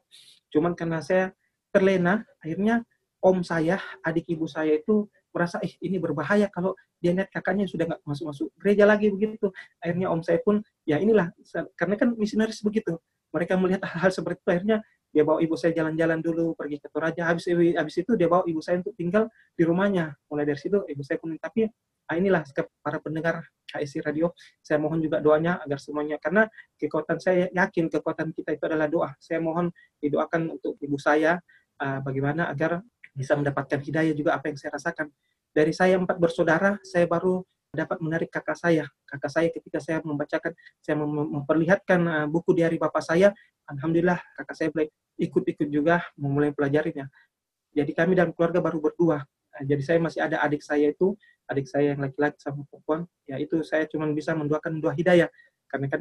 Cuman karena saya terlena akhirnya om saya adik ibu saya itu merasa eh ini berbahaya kalau dia lihat kakaknya sudah nggak masuk masuk gereja lagi begitu. Akhirnya om saya pun ya inilah. Karena kan misionaris begitu mereka melihat hal-hal seperti itu akhirnya dia bawa ibu saya jalan-jalan dulu pergi ke Toraja. Habis habis itu dia bawa ibu saya untuk tinggal di rumahnya. Mulai dari situ ibu saya pun tapi ah inilah para pendengar KSI Radio. Saya mohon juga doanya agar semuanya karena kekuatan saya yakin kekuatan kita itu adalah doa. Saya mohon didoakan untuk ibu saya uh, bagaimana agar bisa mendapatkan hidayah juga apa yang saya rasakan. Dari saya empat bersaudara saya baru dapat menarik kakak saya. Kakak saya ketika saya membacakan, saya mem memperlihatkan uh, buku di hari bapak saya, alhamdulillah kakak saya ikut-ikut juga memulai pelajarinya. Jadi kami dan keluarga baru berdua. Nah, jadi saya masih ada adik saya itu, adik saya yang laki-laki sama perempuan. Ya itu saya cuma bisa mendoakan dua hidayah. Karena kan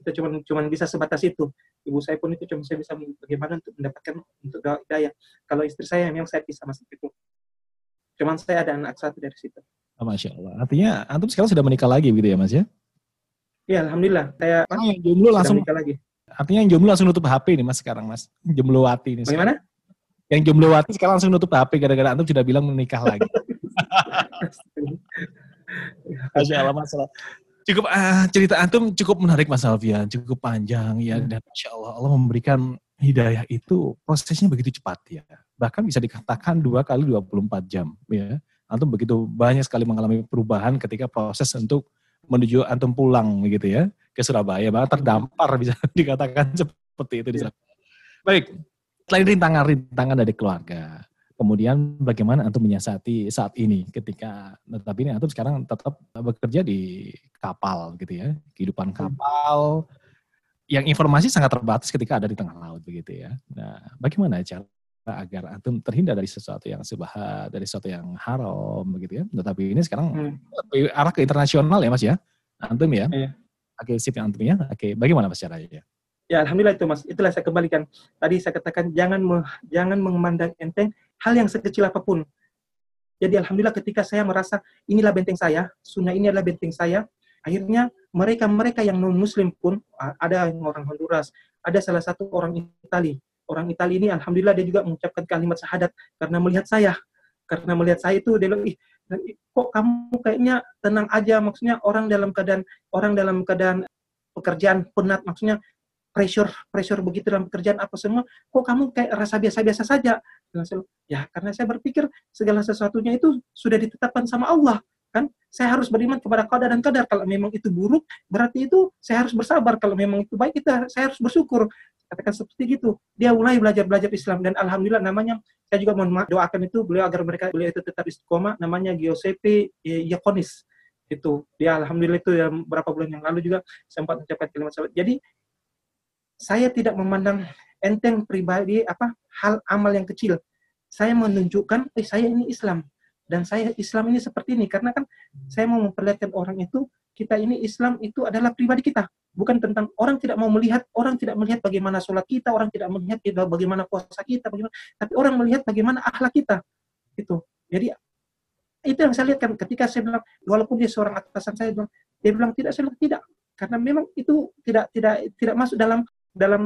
kita cuma cuma bisa sebatas itu. Ibu saya pun itu cuma saya bisa bagaimana untuk mendapatkan untuk doa hidayah. Kalau istri saya memang saya pisah masih itu. Cuman saya ada anak satu dari situ. Oh, Masya Allah. Artinya antum sekarang sudah menikah lagi gitu ya Mas ya? Iya, Alhamdulillah. Saya ah, yang jomblo langsung menikah lagi. Artinya yang jomblo langsung nutup HP nih Mas sekarang Mas. Jomblo wati nih. Bagaimana? Yang jomblo wati sekarang langsung nutup HP gara-gara antum sudah bilang menikah lagi. Masya Allah masalah. Cukup uh, cerita antum cukup menarik Mas Alfian, cukup panjang ya hmm. dan Masya Allah Allah memberikan hidayah itu prosesnya begitu cepat ya. Bahkan bisa dikatakan dua kali 24 jam ya antum begitu banyak sekali mengalami perubahan ketika proses untuk menuju antum pulang begitu ya ke Surabaya, bahkan terdampar bisa dikatakan seperti itu di sana. Baik, selain rintangan-rintangan dari keluarga, kemudian bagaimana antum menyiasati saat ini ketika tetapi ini antum sekarang tetap bekerja di kapal gitu ya, kehidupan hmm. kapal yang informasi sangat terbatas ketika ada di tengah laut begitu ya. Nah, bagaimana cara agar antum terhindar dari sesuatu yang subhat, dari sesuatu yang haram begitu ya. Tetapi ini sekarang hmm. lebih arah ke internasional ya Mas ya. Antum ya. Iya. Oke, sip yang antum ya. Oke, bagaimana Mas caranya? Ya, alhamdulillah itu Mas. Itulah saya kembalikan. Tadi saya katakan jangan me, jangan memandang enteng hal yang sekecil apa pun. Jadi alhamdulillah ketika saya merasa inilah benteng saya, sunnah ini adalah benteng saya, akhirnya mereka-mereka yang non muslim pun ada orang Honduras, ada salah satu orang Italia orang Italia ini alhamdulillah dia juga mengucapkan kalimat syahadat karena melihat saya. Karena melihat saya itu dia bilang ih kok kamu kayaknya tenang aja? Maksudnya orang dalam keadaan orang dalam keadaan pekerjaan penat. Maksudnya pressure pressure begitu dalam pekerjaan apa semua. Kok kamu kayak rasa biasa-biasa saja? Ya karena saya berpikir segala sesuatunya itu sudah ditetapkan sama Allah kan? Saya harus beriman kepada qadar dan kadar kalau memang itu buruk berarti itu saya harus bersabar. Kalau memang itu baik kita saya harus bersyukur katakan seperti itu dia mulai belajar belajar Islam. Dan alhamdulillah namanya saya juga mohon doakan itu beliau agar mereka beliau itu tetap istiqomah. Namanya Giuseppe Iaconis itu dia alhamdulillah itu ya beberapa bulan yang lalu juga sempat mencapai kalimat salat jadi saya tidak memandang enteng pribadi apa hal amal yang kecil. Saya menunjukkan, eh saya ini Islam dan saya Islam ini seperti ini karena kan saya mau memperlihatkan orang itu kita ini Islam itu adalah pribadi kita. Bukan tentang orang tidak mau melihat orang tidak melihat bagaimana sholat kita orang tidak melihat bagaimana puasa kita bagaimana tapi orang melihat bagaimana akhlak kita itu jadi itu yang saya lihat kan ketika saya bilang walaupun dia seorang atasan saya bilang dia bilang tidak saya bilang tidak. Karena memang itu tidak tidak tidak masuk dalam dalam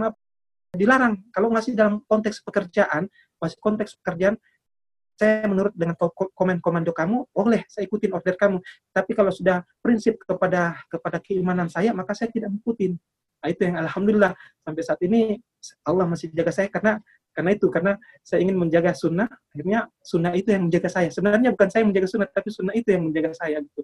dilarang. Kalau masih dalam konteks pekerjaan masih konteks pekerjaan saya menurut dengan komen komando kamu, boleh saya ikutin order kamu. Tapi kalau sudah prinsip kepada kepada keimanan saya, maka saya tidak mengikutin. Nah, itu yang alhamdulillah sampai saat ini Allah masih jaga saya karena karena itu karena saya ingin menjaga sunnah. Akhirnya sunnah itu yang menjaga saya. Sebenarnya bukan saya menjaga sunnah, tapi sunnah itu yang menjaga saya gitu.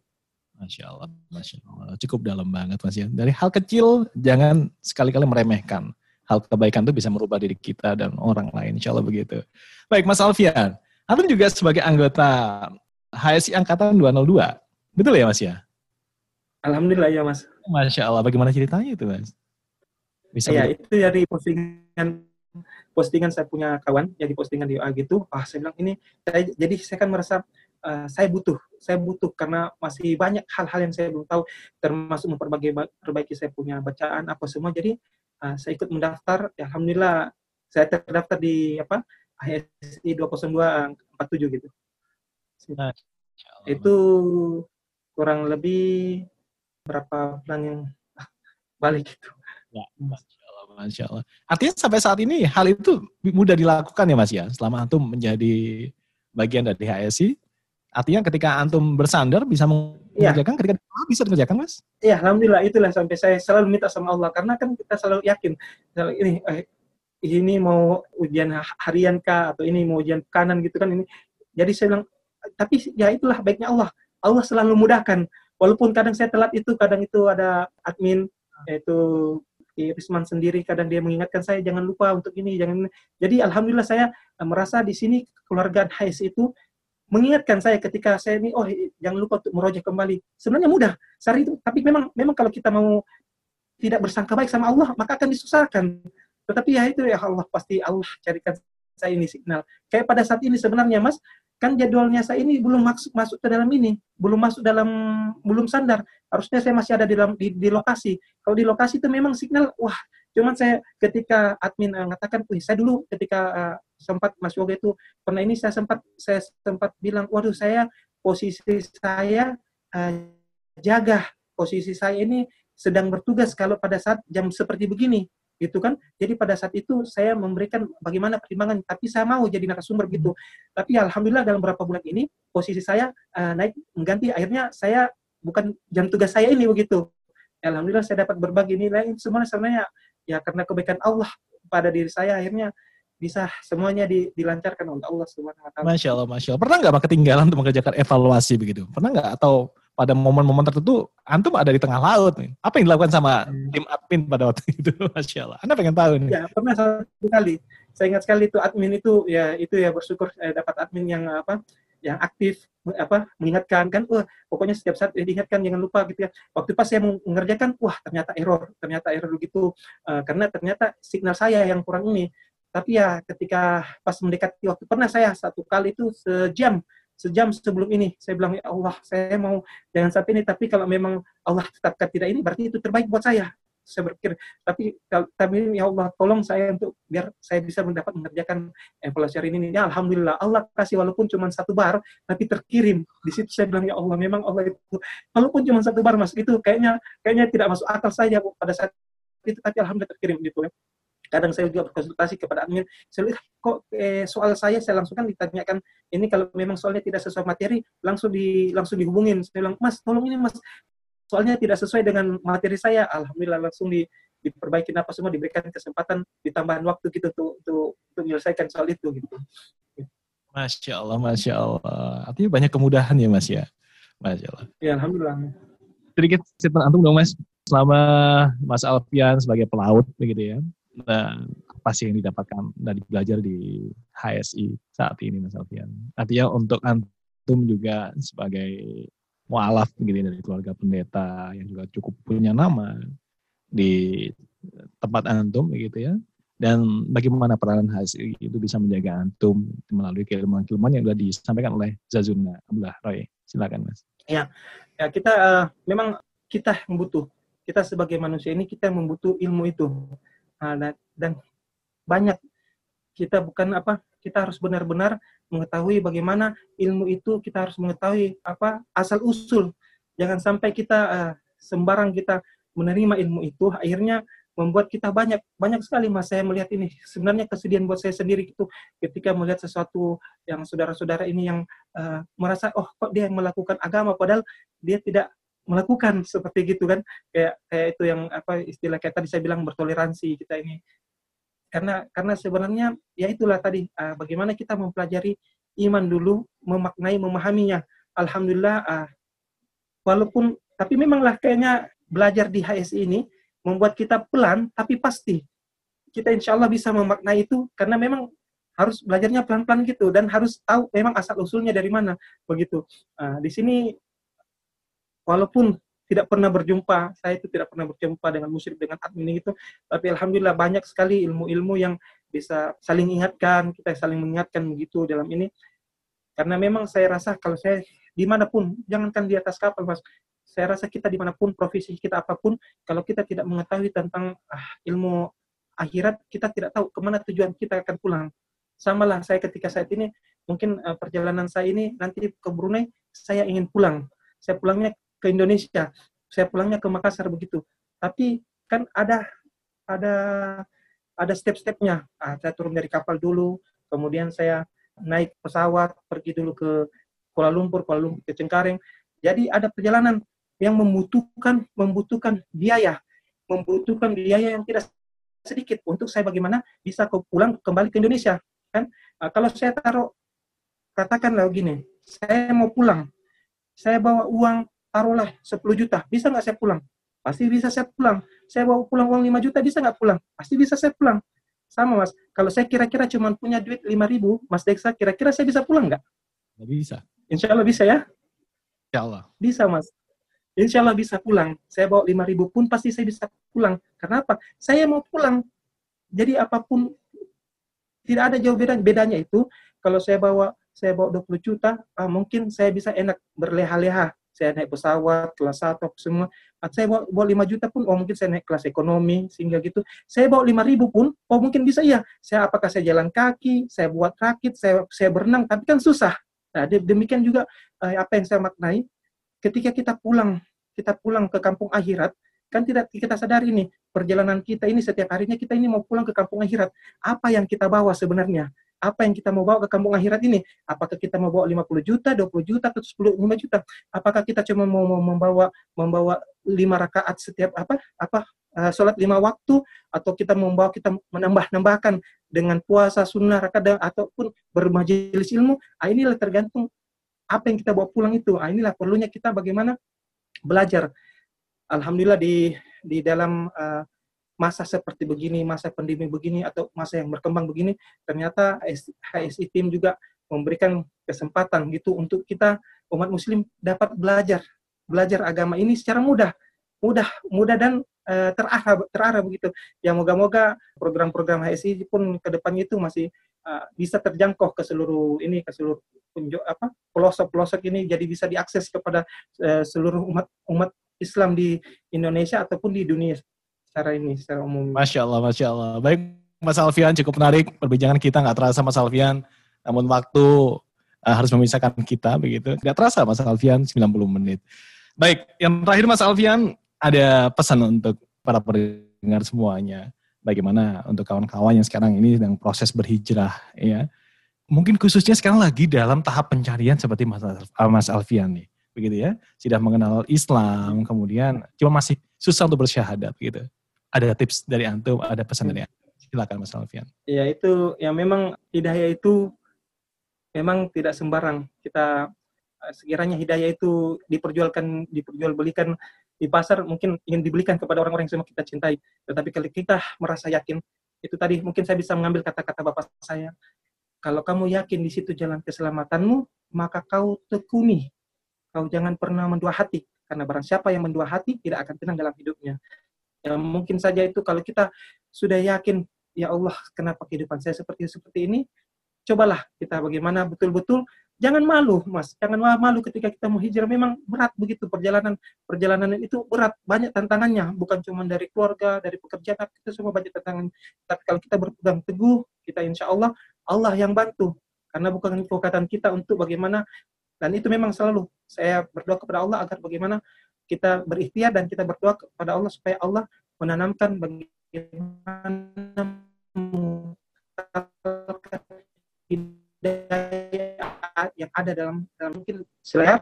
Masya Allah, Masya Allah. Cukup dalam banget Mas ya. Dari hal kecil, jangan sekali-kali meremehkan. Hal kebaikan itu bisa merubah diri kita dan orang lain. Insya Allah begitu. Baik, Mas Alfian. Antum juga sebagai anggota HSI Angkatan 202. Betul ya Mas ya? Alhamdulillah ya Mas. Masya Allah. Bagaimana ceritanya itu Mas? Bisa ya, itu dari postingan postingan saya punya kawan jadi postingan di WA gitu. Ah, saya bilang ini saya, jadi saya kan merasa uh, saya butuh, saya butuh karena masih banyak hal-hal yang saya belum tahu termasuk memperbaiki perbaiki saya punya bacaan apa semua. Jadi uh, saya ikut mendaftar. Ya, Alhamdulillah saya terdaftar di apa HSI 20247 gitu. Nah, itu kurang lebih berapa bulan yang balik gitu. Ya, Masya Allah, Masya Allah. Artinya sampai saat ini hal itu mudah dilakukan ya Mas ya, selama Antum menjadi bagian dari HSI, artinya ketika Antum bersandar bisa iya. mengerjakan, ya. ketika bisa dikerjakan Mas? Iya, Alhamdulillah itulah sampai saya selalu minta sama Allah, karena kan kita selalu yakin, ini eh, ini mau ujian harian kah? Atau ini mau ujian kanan gitu kan ini. Jadi saya bilang tapi ya itulah baiknya Allah. Allah selalu mudahkan. Walaupun kadang saya telat itu kadang itu ada admin yaitu Risman sendiri kadang dia mengingatkan saya jangan lupa untuk ini jangan jadi alhamdulillah saya merasa di sini keluarga Hais itu mengingatkan saya ketika saya ini oh jangan lupa untuk merojak kembali. Sebenarnya mudah sehari itu. Tapi memang memang kalau kita mau tidak bersangka baik sama Allah maka akan disusahkan tetapi ya itu ya Allah pasti Allah carikan saya ini signal. Kayak pada saat ini sebenarnya Mas, kan jadwalnya saya ini belum masuk masuk ke dalam ini, belum masuk dalam belum sandar. Harusnya saya masih ada di dalam di, di lokasi. Kalau di lokasi itu memang signal wah, cuman saya ketika admin uh, mengatakan, "Wih, saya dulu ketika uh, sempat Mas Yoga itu pernah ini saya sempat saya sempat bilang, "Waduh, saya posisi saya uh, jaga posisi saya ini sedang bertugas kalau pada saat jam seperti begini gitu kan. Jadi pada saat itu saya memberikan bagaimana pertimbangan tapi saya mau jadi narasumber gitu. Tapi alhamdulillah dalam beberapa bulan ini posisi saya uh, naik mengganti. Akhirnya saya bukan jam tugas saya ini begitu. Alhamdulillah saya dapat berbagi nilai. Semuanya sebenarnya ya karena kebaikan Allah pada diri saya. Akhirnya bisa semuanya di, dilancarkan oleh Allah Subhanahu wa taala. Masya Allah, Masya Allah. Pernah nggak ketinggalan untuk mengerjakan evaluasi begitu? Pernah nggak? Atau pada momen-momen tertentu antum ada di tengah laut nih. Apa yang dilakukan sama hmm. tim admin pada waktu itu? Masya Allah. Anda pengen tahu nih. Ya, pernah satu kali. Saya ingat sekali itu admin itu ya itu ya bersyukur saya dapat admin yang apa yang aktif apa mengingatkan kan wah pokoknya setiap saat eh, diingatkan jangan lupa gitu ya waktu pas saya mengerjakan wah ternyata error ternyata error gitu uh, karena ternyata signal saya yang kurang ini tapi ya ketika pas mendekati waktu pernah saya satu kali itu sejam sejam sebelum ini. Saya bilang ya Allah saya mau dengan saat ini tapi kalau memang Allah tetapkan tidak ini berarti itu terbaik buat saya. Saya berpikir tapi tapi ya Allah tolong saya untuk biar saya bisa mendapat mengerjakan evaluasi hari ini. Ya Alhamdulillah Allah kasih walaupun cuma satu bar tapi terkirim. Di situ saya bilang ya Allah memang Allah itu walaupun cuma satu bar mas itu kayaknya kayaknya tidak masuk akal saja pada saat itu tapi Alhamdulillah terkirim gitu ya kadang saya juga berkonsultasi kepada admin saya lihat kok eh, soal saya saya langsung kan ditanyakan ini kalau memang soalnya tidak sesuai materi langsung di langsung dihubungin saya bilang mas tolong ini mas soalnya tidak sesuai dengan materi saya alhamdulillah langsung di diperbaiki apa semua diberikan kesempatan ditambahan waktu gitu untuk untuk, untuk menyelesaikan soal itu gitu. Masya Allah, Masya Allah. Artinya banyak kemudahan ya Mas ya. Masya Allah. Ya Alhamdulillah. Sedikit statement antum dong Mas. Selama Mas Alfian sebagai pelaut begitu ya nah, apa sih yang didapatkan dari belajar di HSI saat ini Mas Alfian? Artinya untuk antum juga sebagai mualaf begini dari keluarga pendeta yang juga cukup punya nama di tempat antum begitu ya dan bagaimana peranan hasil itu bisa menjaga antum melalui keilmuan-keilmuan yang sudah disampaikan oleh Zazuna Abdullah Roy. Silakan Mas. Ya, ya kita uh, memang kita membutuh kita sebagai manusia ini kita membutuh ilmu itu dan, dan banyak kita bukan apa kita harus benar-benar mengetahui bagaimana ilmu itu kita harus mengetahui apa asal usul. Jangan sampai kita uh, sembarang kita menerima ilmu itu akhirnya membuat kita banyak banyak sekali mas. Saya melihat ini sebenarnya kesedihan buat saya sendiri itu ketika melihat sesuatu yang saudara-saudara ini yang uh, merasa oh kok dia yang melakukan agama? Padahal dia tidak melakukan seperti gitu kan. Kayak kayak itu yang apa istilah kayak tadi saya bilang bertoleransi kita ini. Karena karena sebenarnya ya itulah tadi uh, bagaimana kita mempelajari iman dulu memaknai memahaminya. Alhamdulillah uh, walaupun tapi memanglah kayaknya belajar di HSI ini membuat kita pelan tapi pasti kita insya Allah bisa memaknai itu karena memang harus belajarnya pelan-pelan gitu dan harus tahu memang asal usulnya dari mana begitu. Nah, di sini walaupun tidak pernah berjumpa, saya itu tidak pernah berjumpa dengan musyrik dengan admin itu, tapi alhamdulillah banyak sekali ilmu-ilmu yang bisa saling ingatkan, kita saling mengingatkan begitu dalam ini. Karena memang saya rasa kalau saya di mana pun, jangankan di atas kapal mas, saya rasa kita di mana pun profesi kita apa pun kalau kita tidak mengetahui tentang ah, ilmu akhirat kita tidak tahu ke mana tujuan kita akan pulang. Sama lah saya ketika saat ini mungkin uh, perjalanan saya ini nanti ke Brunei saya ingin pulang. Saya pulangnya ke Indonesia. Saya pulangnya ke Makassar begitu. Tapi kan ada ada ada step-stepnya. Ah, saya turun dari kapal dulu kemudian saya naik pesawat pergi dulu ke Kuala Lumpur Kuala Lumpur ke Cengkareng. Jadi ada perjalanan yang membutuhkan membutuhkan biaya, membutuhkan biaya yang tidak sedikit untuk saya bagaimana bisa pulang kembali ke Indonesia kan? Nah, kalau saya taruh katakanlah gini saya mau pulang saya bawa uang taruhlah 10 juta bisa nggak saya pulang pasti bisa saya pulang saya bawa pulang uang 5 juta bisa nggak pulang pasti bisa saya pulang sama mas kalau saya kira-kira cuma punya duit 5 ribu mas Deksa kira-kira saya bisa pulang nggak bisa Insya Allah bisa ya Insya Allah bisa mas Insya Allah bisa pulang. Saya bawa 5 ribu pun pasti saya bisa pulang. Kenapa? Saya mau pulang. Jadi apa pun tidak ada jauh beda bedanya itu. Kalau saya bawa saya bawa 20 juta, ah, mungkin saya bisa enak berleha-leha. Saya naik pesawat, kelas satu semua. Saya bawa, bawa 5 juta pun, oh mungkin saya naik kelas ekonomi, sehingga gitu. Saya bawa 5 ribu pun, oh mungkin bisa iya. Saya apakah saya jalan kaki, saya buat rakit, saya, saya berenang, tapi kan susah. Nah, demikian juga eh, apa yang saya maknai, ketika kita pulang kita pulang ke kampung akhirat kan tidak kita sadari ini perjalanan kita ini setiap harinya kita ini mau pulang ke kampung akhirat apa yang kita bawa sebenarnya apa yang kita mau bawa ke kampung akhirat ini apakah kita mau bawa 50 juta 20 juta atau 10 5 juta apakah kita cuma mau, membawa membawa lima rakaat setiap apa apa uh, sholat lima waktu atau kita membawa kita menambah nambahkan dengan puasa sunnah rakaat ataupun bermajelis ilmu ah, inilah tergantung apa yang kita bawa pulang itu. Ah, inilah perlunya kita bagaimana belajar. Alhamdulillah di di dalam uh, masa seperti begini, masa pandemi begini atau masa yang berkembang begini, ternyata HSI tim juga memberikan kesempatan gitu untuk kita umat muslim dapat belajar belajar agama ini secara mudah mudah mudah dan terarah terarah begitu ya moga-moga program-program HSI pun ke depannya itu masih uh, bisa terjangkau ke seluruh ini ke seluruh punjuk apa pelosok-pelosok ini jadi bisa diakses kepada uh, seluruh umat umat Islam di Indonesia ataupun di dunia secara ini secara umum. Masya Allah, masya Allah. Baik, Mas Alfian cukup menarik perbincangan kita nggak terasa Mas Alfian, namun waktu uh, harus memisahkan kita begitu. Nggak terasa Mas Alfian 90 menit. Baik, yang terakhir Mas Alfian ada pesan untuk para pendengar semuanya bagaimana untuk kawan-kawan yang sekarang ini sedang proses berhijrah ya. Mungkin khususnya sekarang lagi dalam tahap pencarian seperti Mas, Mas Alfian nih, begitu ya. Sudah mengenal Islam, kemudian cuma masih susah untuk bersyahadat gitu. Ada tips dari antum, ada pesan dari antum. Silakan Mas Alfian. Ya itu yang memang hidayah itu memang tidak sembarang. Kita eh, sekiranya hidayah itu diperjualkan, diperjualbelikan di pasar mungkin ingin dibelikan kepada orang-orang yang semua kita cintai. Tetapi kalau kita merasa yakin, itu tadi mungkin saya bisa mengambil kata-kata Bapak saya, kalau kamu yakin di situ jalan keselamatanmu, maka kau tekuni. Kau jangan pernah mendua hati, karena barang siapa yang mendua hati tidak akan tenang dalam hidupnya. Ya mungkin saja itu kalau kita sudah yakin, ya Allah, kenapa kehidupan saya seperti seperti ini? Cobalah kita bagaimana betul-betul jangan malu, Mas. Jangan malu ketika kita mau hijrah. Memang berat begitu perjalanan perjalanan itu berat, banyak tantangannya, bukan cuma dari keluarga, dari pekerjaan, kita semua banyak tantangan. Tapi kalau kita berpegang teguh, kita insya Allah Allah yang bantu. Karena bukan kekuatan kita untuk bagaimana dan itu memang selalu saya berdoa kepada Allah agar bagaimana kita berikhtiar dan kita berdoa kepada Allah supaya Allah menanamkan bagaimana yang ada dalam dalam mungkin sila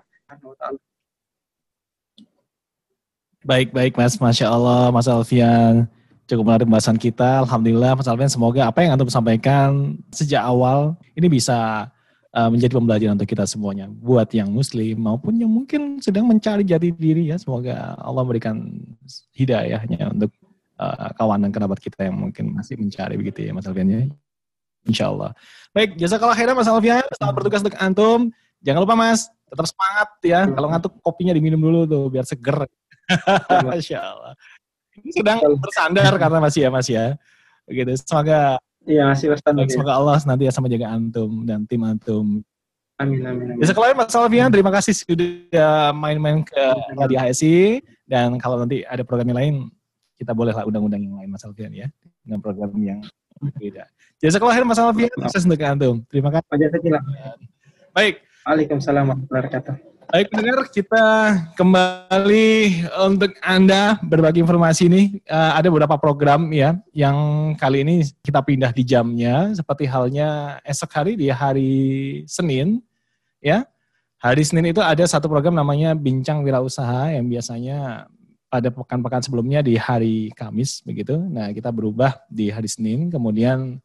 Baik, baik Mas. Masya Allah, Mas Alfian. Cukup menarik pembahasan kita. Alhamdulillah, Mas Alfian. Semoga apa yang Anda sampaikan sejak awal ini bisa uh, menjadi pembelajaran untuk kita semuanya. Buat yang muslim maupun yang mungkin sedang mencari jati diri ya. Semoga Allah memberikan hidayahnya untuk uh, kawan dan kerabat kita yang mungkin masih mencari begitu ya Mas Alfian ya. Insya Allah. Baik, jasa kalau khairan Mas Alfian. Selamat bertugas untuk Antum. Jangan lupa Mas, tetap semangat ya. Kalau ngantuk kopinya diminum dulu tuh biar seger. Masya Allah. Ini sedang bersandar karena masih ya Mas ya. Begitu. Semoga Iya, masih Baik, semoga Allah nanti ya sama jaga antum dan tim antum. Amin, amin, amin. Kalian Mas Alfian, terima kasih sudah main-main ke Radio HSI. Dan kalau nanti ada program yang lain, kita bolehlah undang-undang yang lain Mas Alfian ya. Dengan program yang beda. Jasa kelahiran Mas Alfian, sukses untuk antum. Terima kasih. Baik. Waalaikumsalam warahmatullahi wabarakatuh. Baik pendengar, kita kembali untuk Anda berbagi informasi ini. Uh, ada beberapa program ya yang kali ini kita pindah di jamnya seperti halnya esok hari di hari Senin ya. Hari Senin itu ada satu program namanya Bincang Wirausaha yang biasanya pada pekan-pekan sebelumnya di hari Kamis begitu. Nah, kita berubah di hari Senin kemudian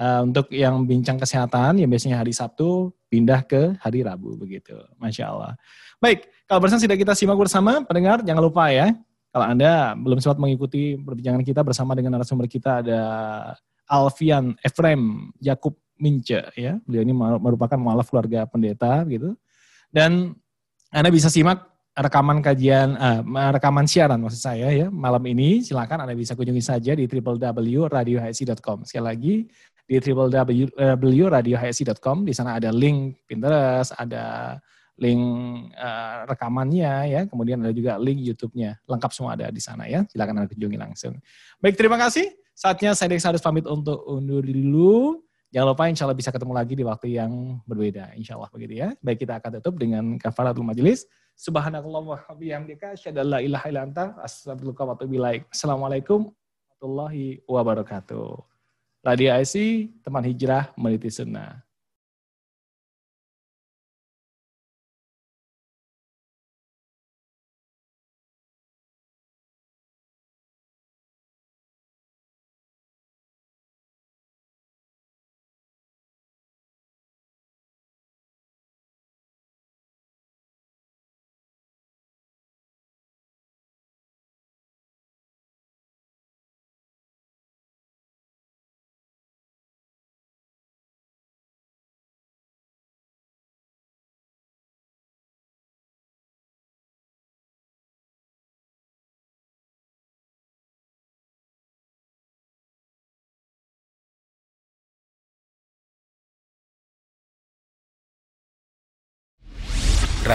Uh, untuk yang bincang kesehatan yang biasanya hari Sabtu pindah ke hari Rabu begitu. Masya Allah. Baik, kalau bersama sudah kita simak bersama, pendengar jangan lupa ya, kalau Anda belum sempat mengikuti perbincangan kita bersama dengan narasumber kita ada Alfian Efrem Yakub Mince ya. Beliau ini merupakan mualaf keluarga pendeta gitu. Dan Anda bisa simak rekaman kajian, uh, rekaman siaran maksud saya ya malam ini. Silakan Anda bisa kunjungi saja di www.radiohsi.com. Sekali lagi di www.radiohsi.com. Di sana ada link Pinterest, ada link uh, rekamannya ya, kemudian ada juga link YouTube-nya. Lengkap semua ada di sana ya. Silakan Anda kunjungi langsung. Baik, terima kasih. Saatnya saya Dex harus pamit untuk undur dulu. Jangan lupa insya Allah bisa ketemu lagi di waktu yang berbeda. Insya Allah begitu ya. Baik kita akan tutup dengan kafaratul majelis. Subhanallah wa bihamdika asyhadu ilaha illa anta Assalamualaikum warahmatullahi wabarakatuh. Radio IC, teman hijrah, meniti sunnah.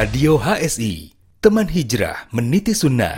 Radio HSI, teman hijrah meniti sunnah.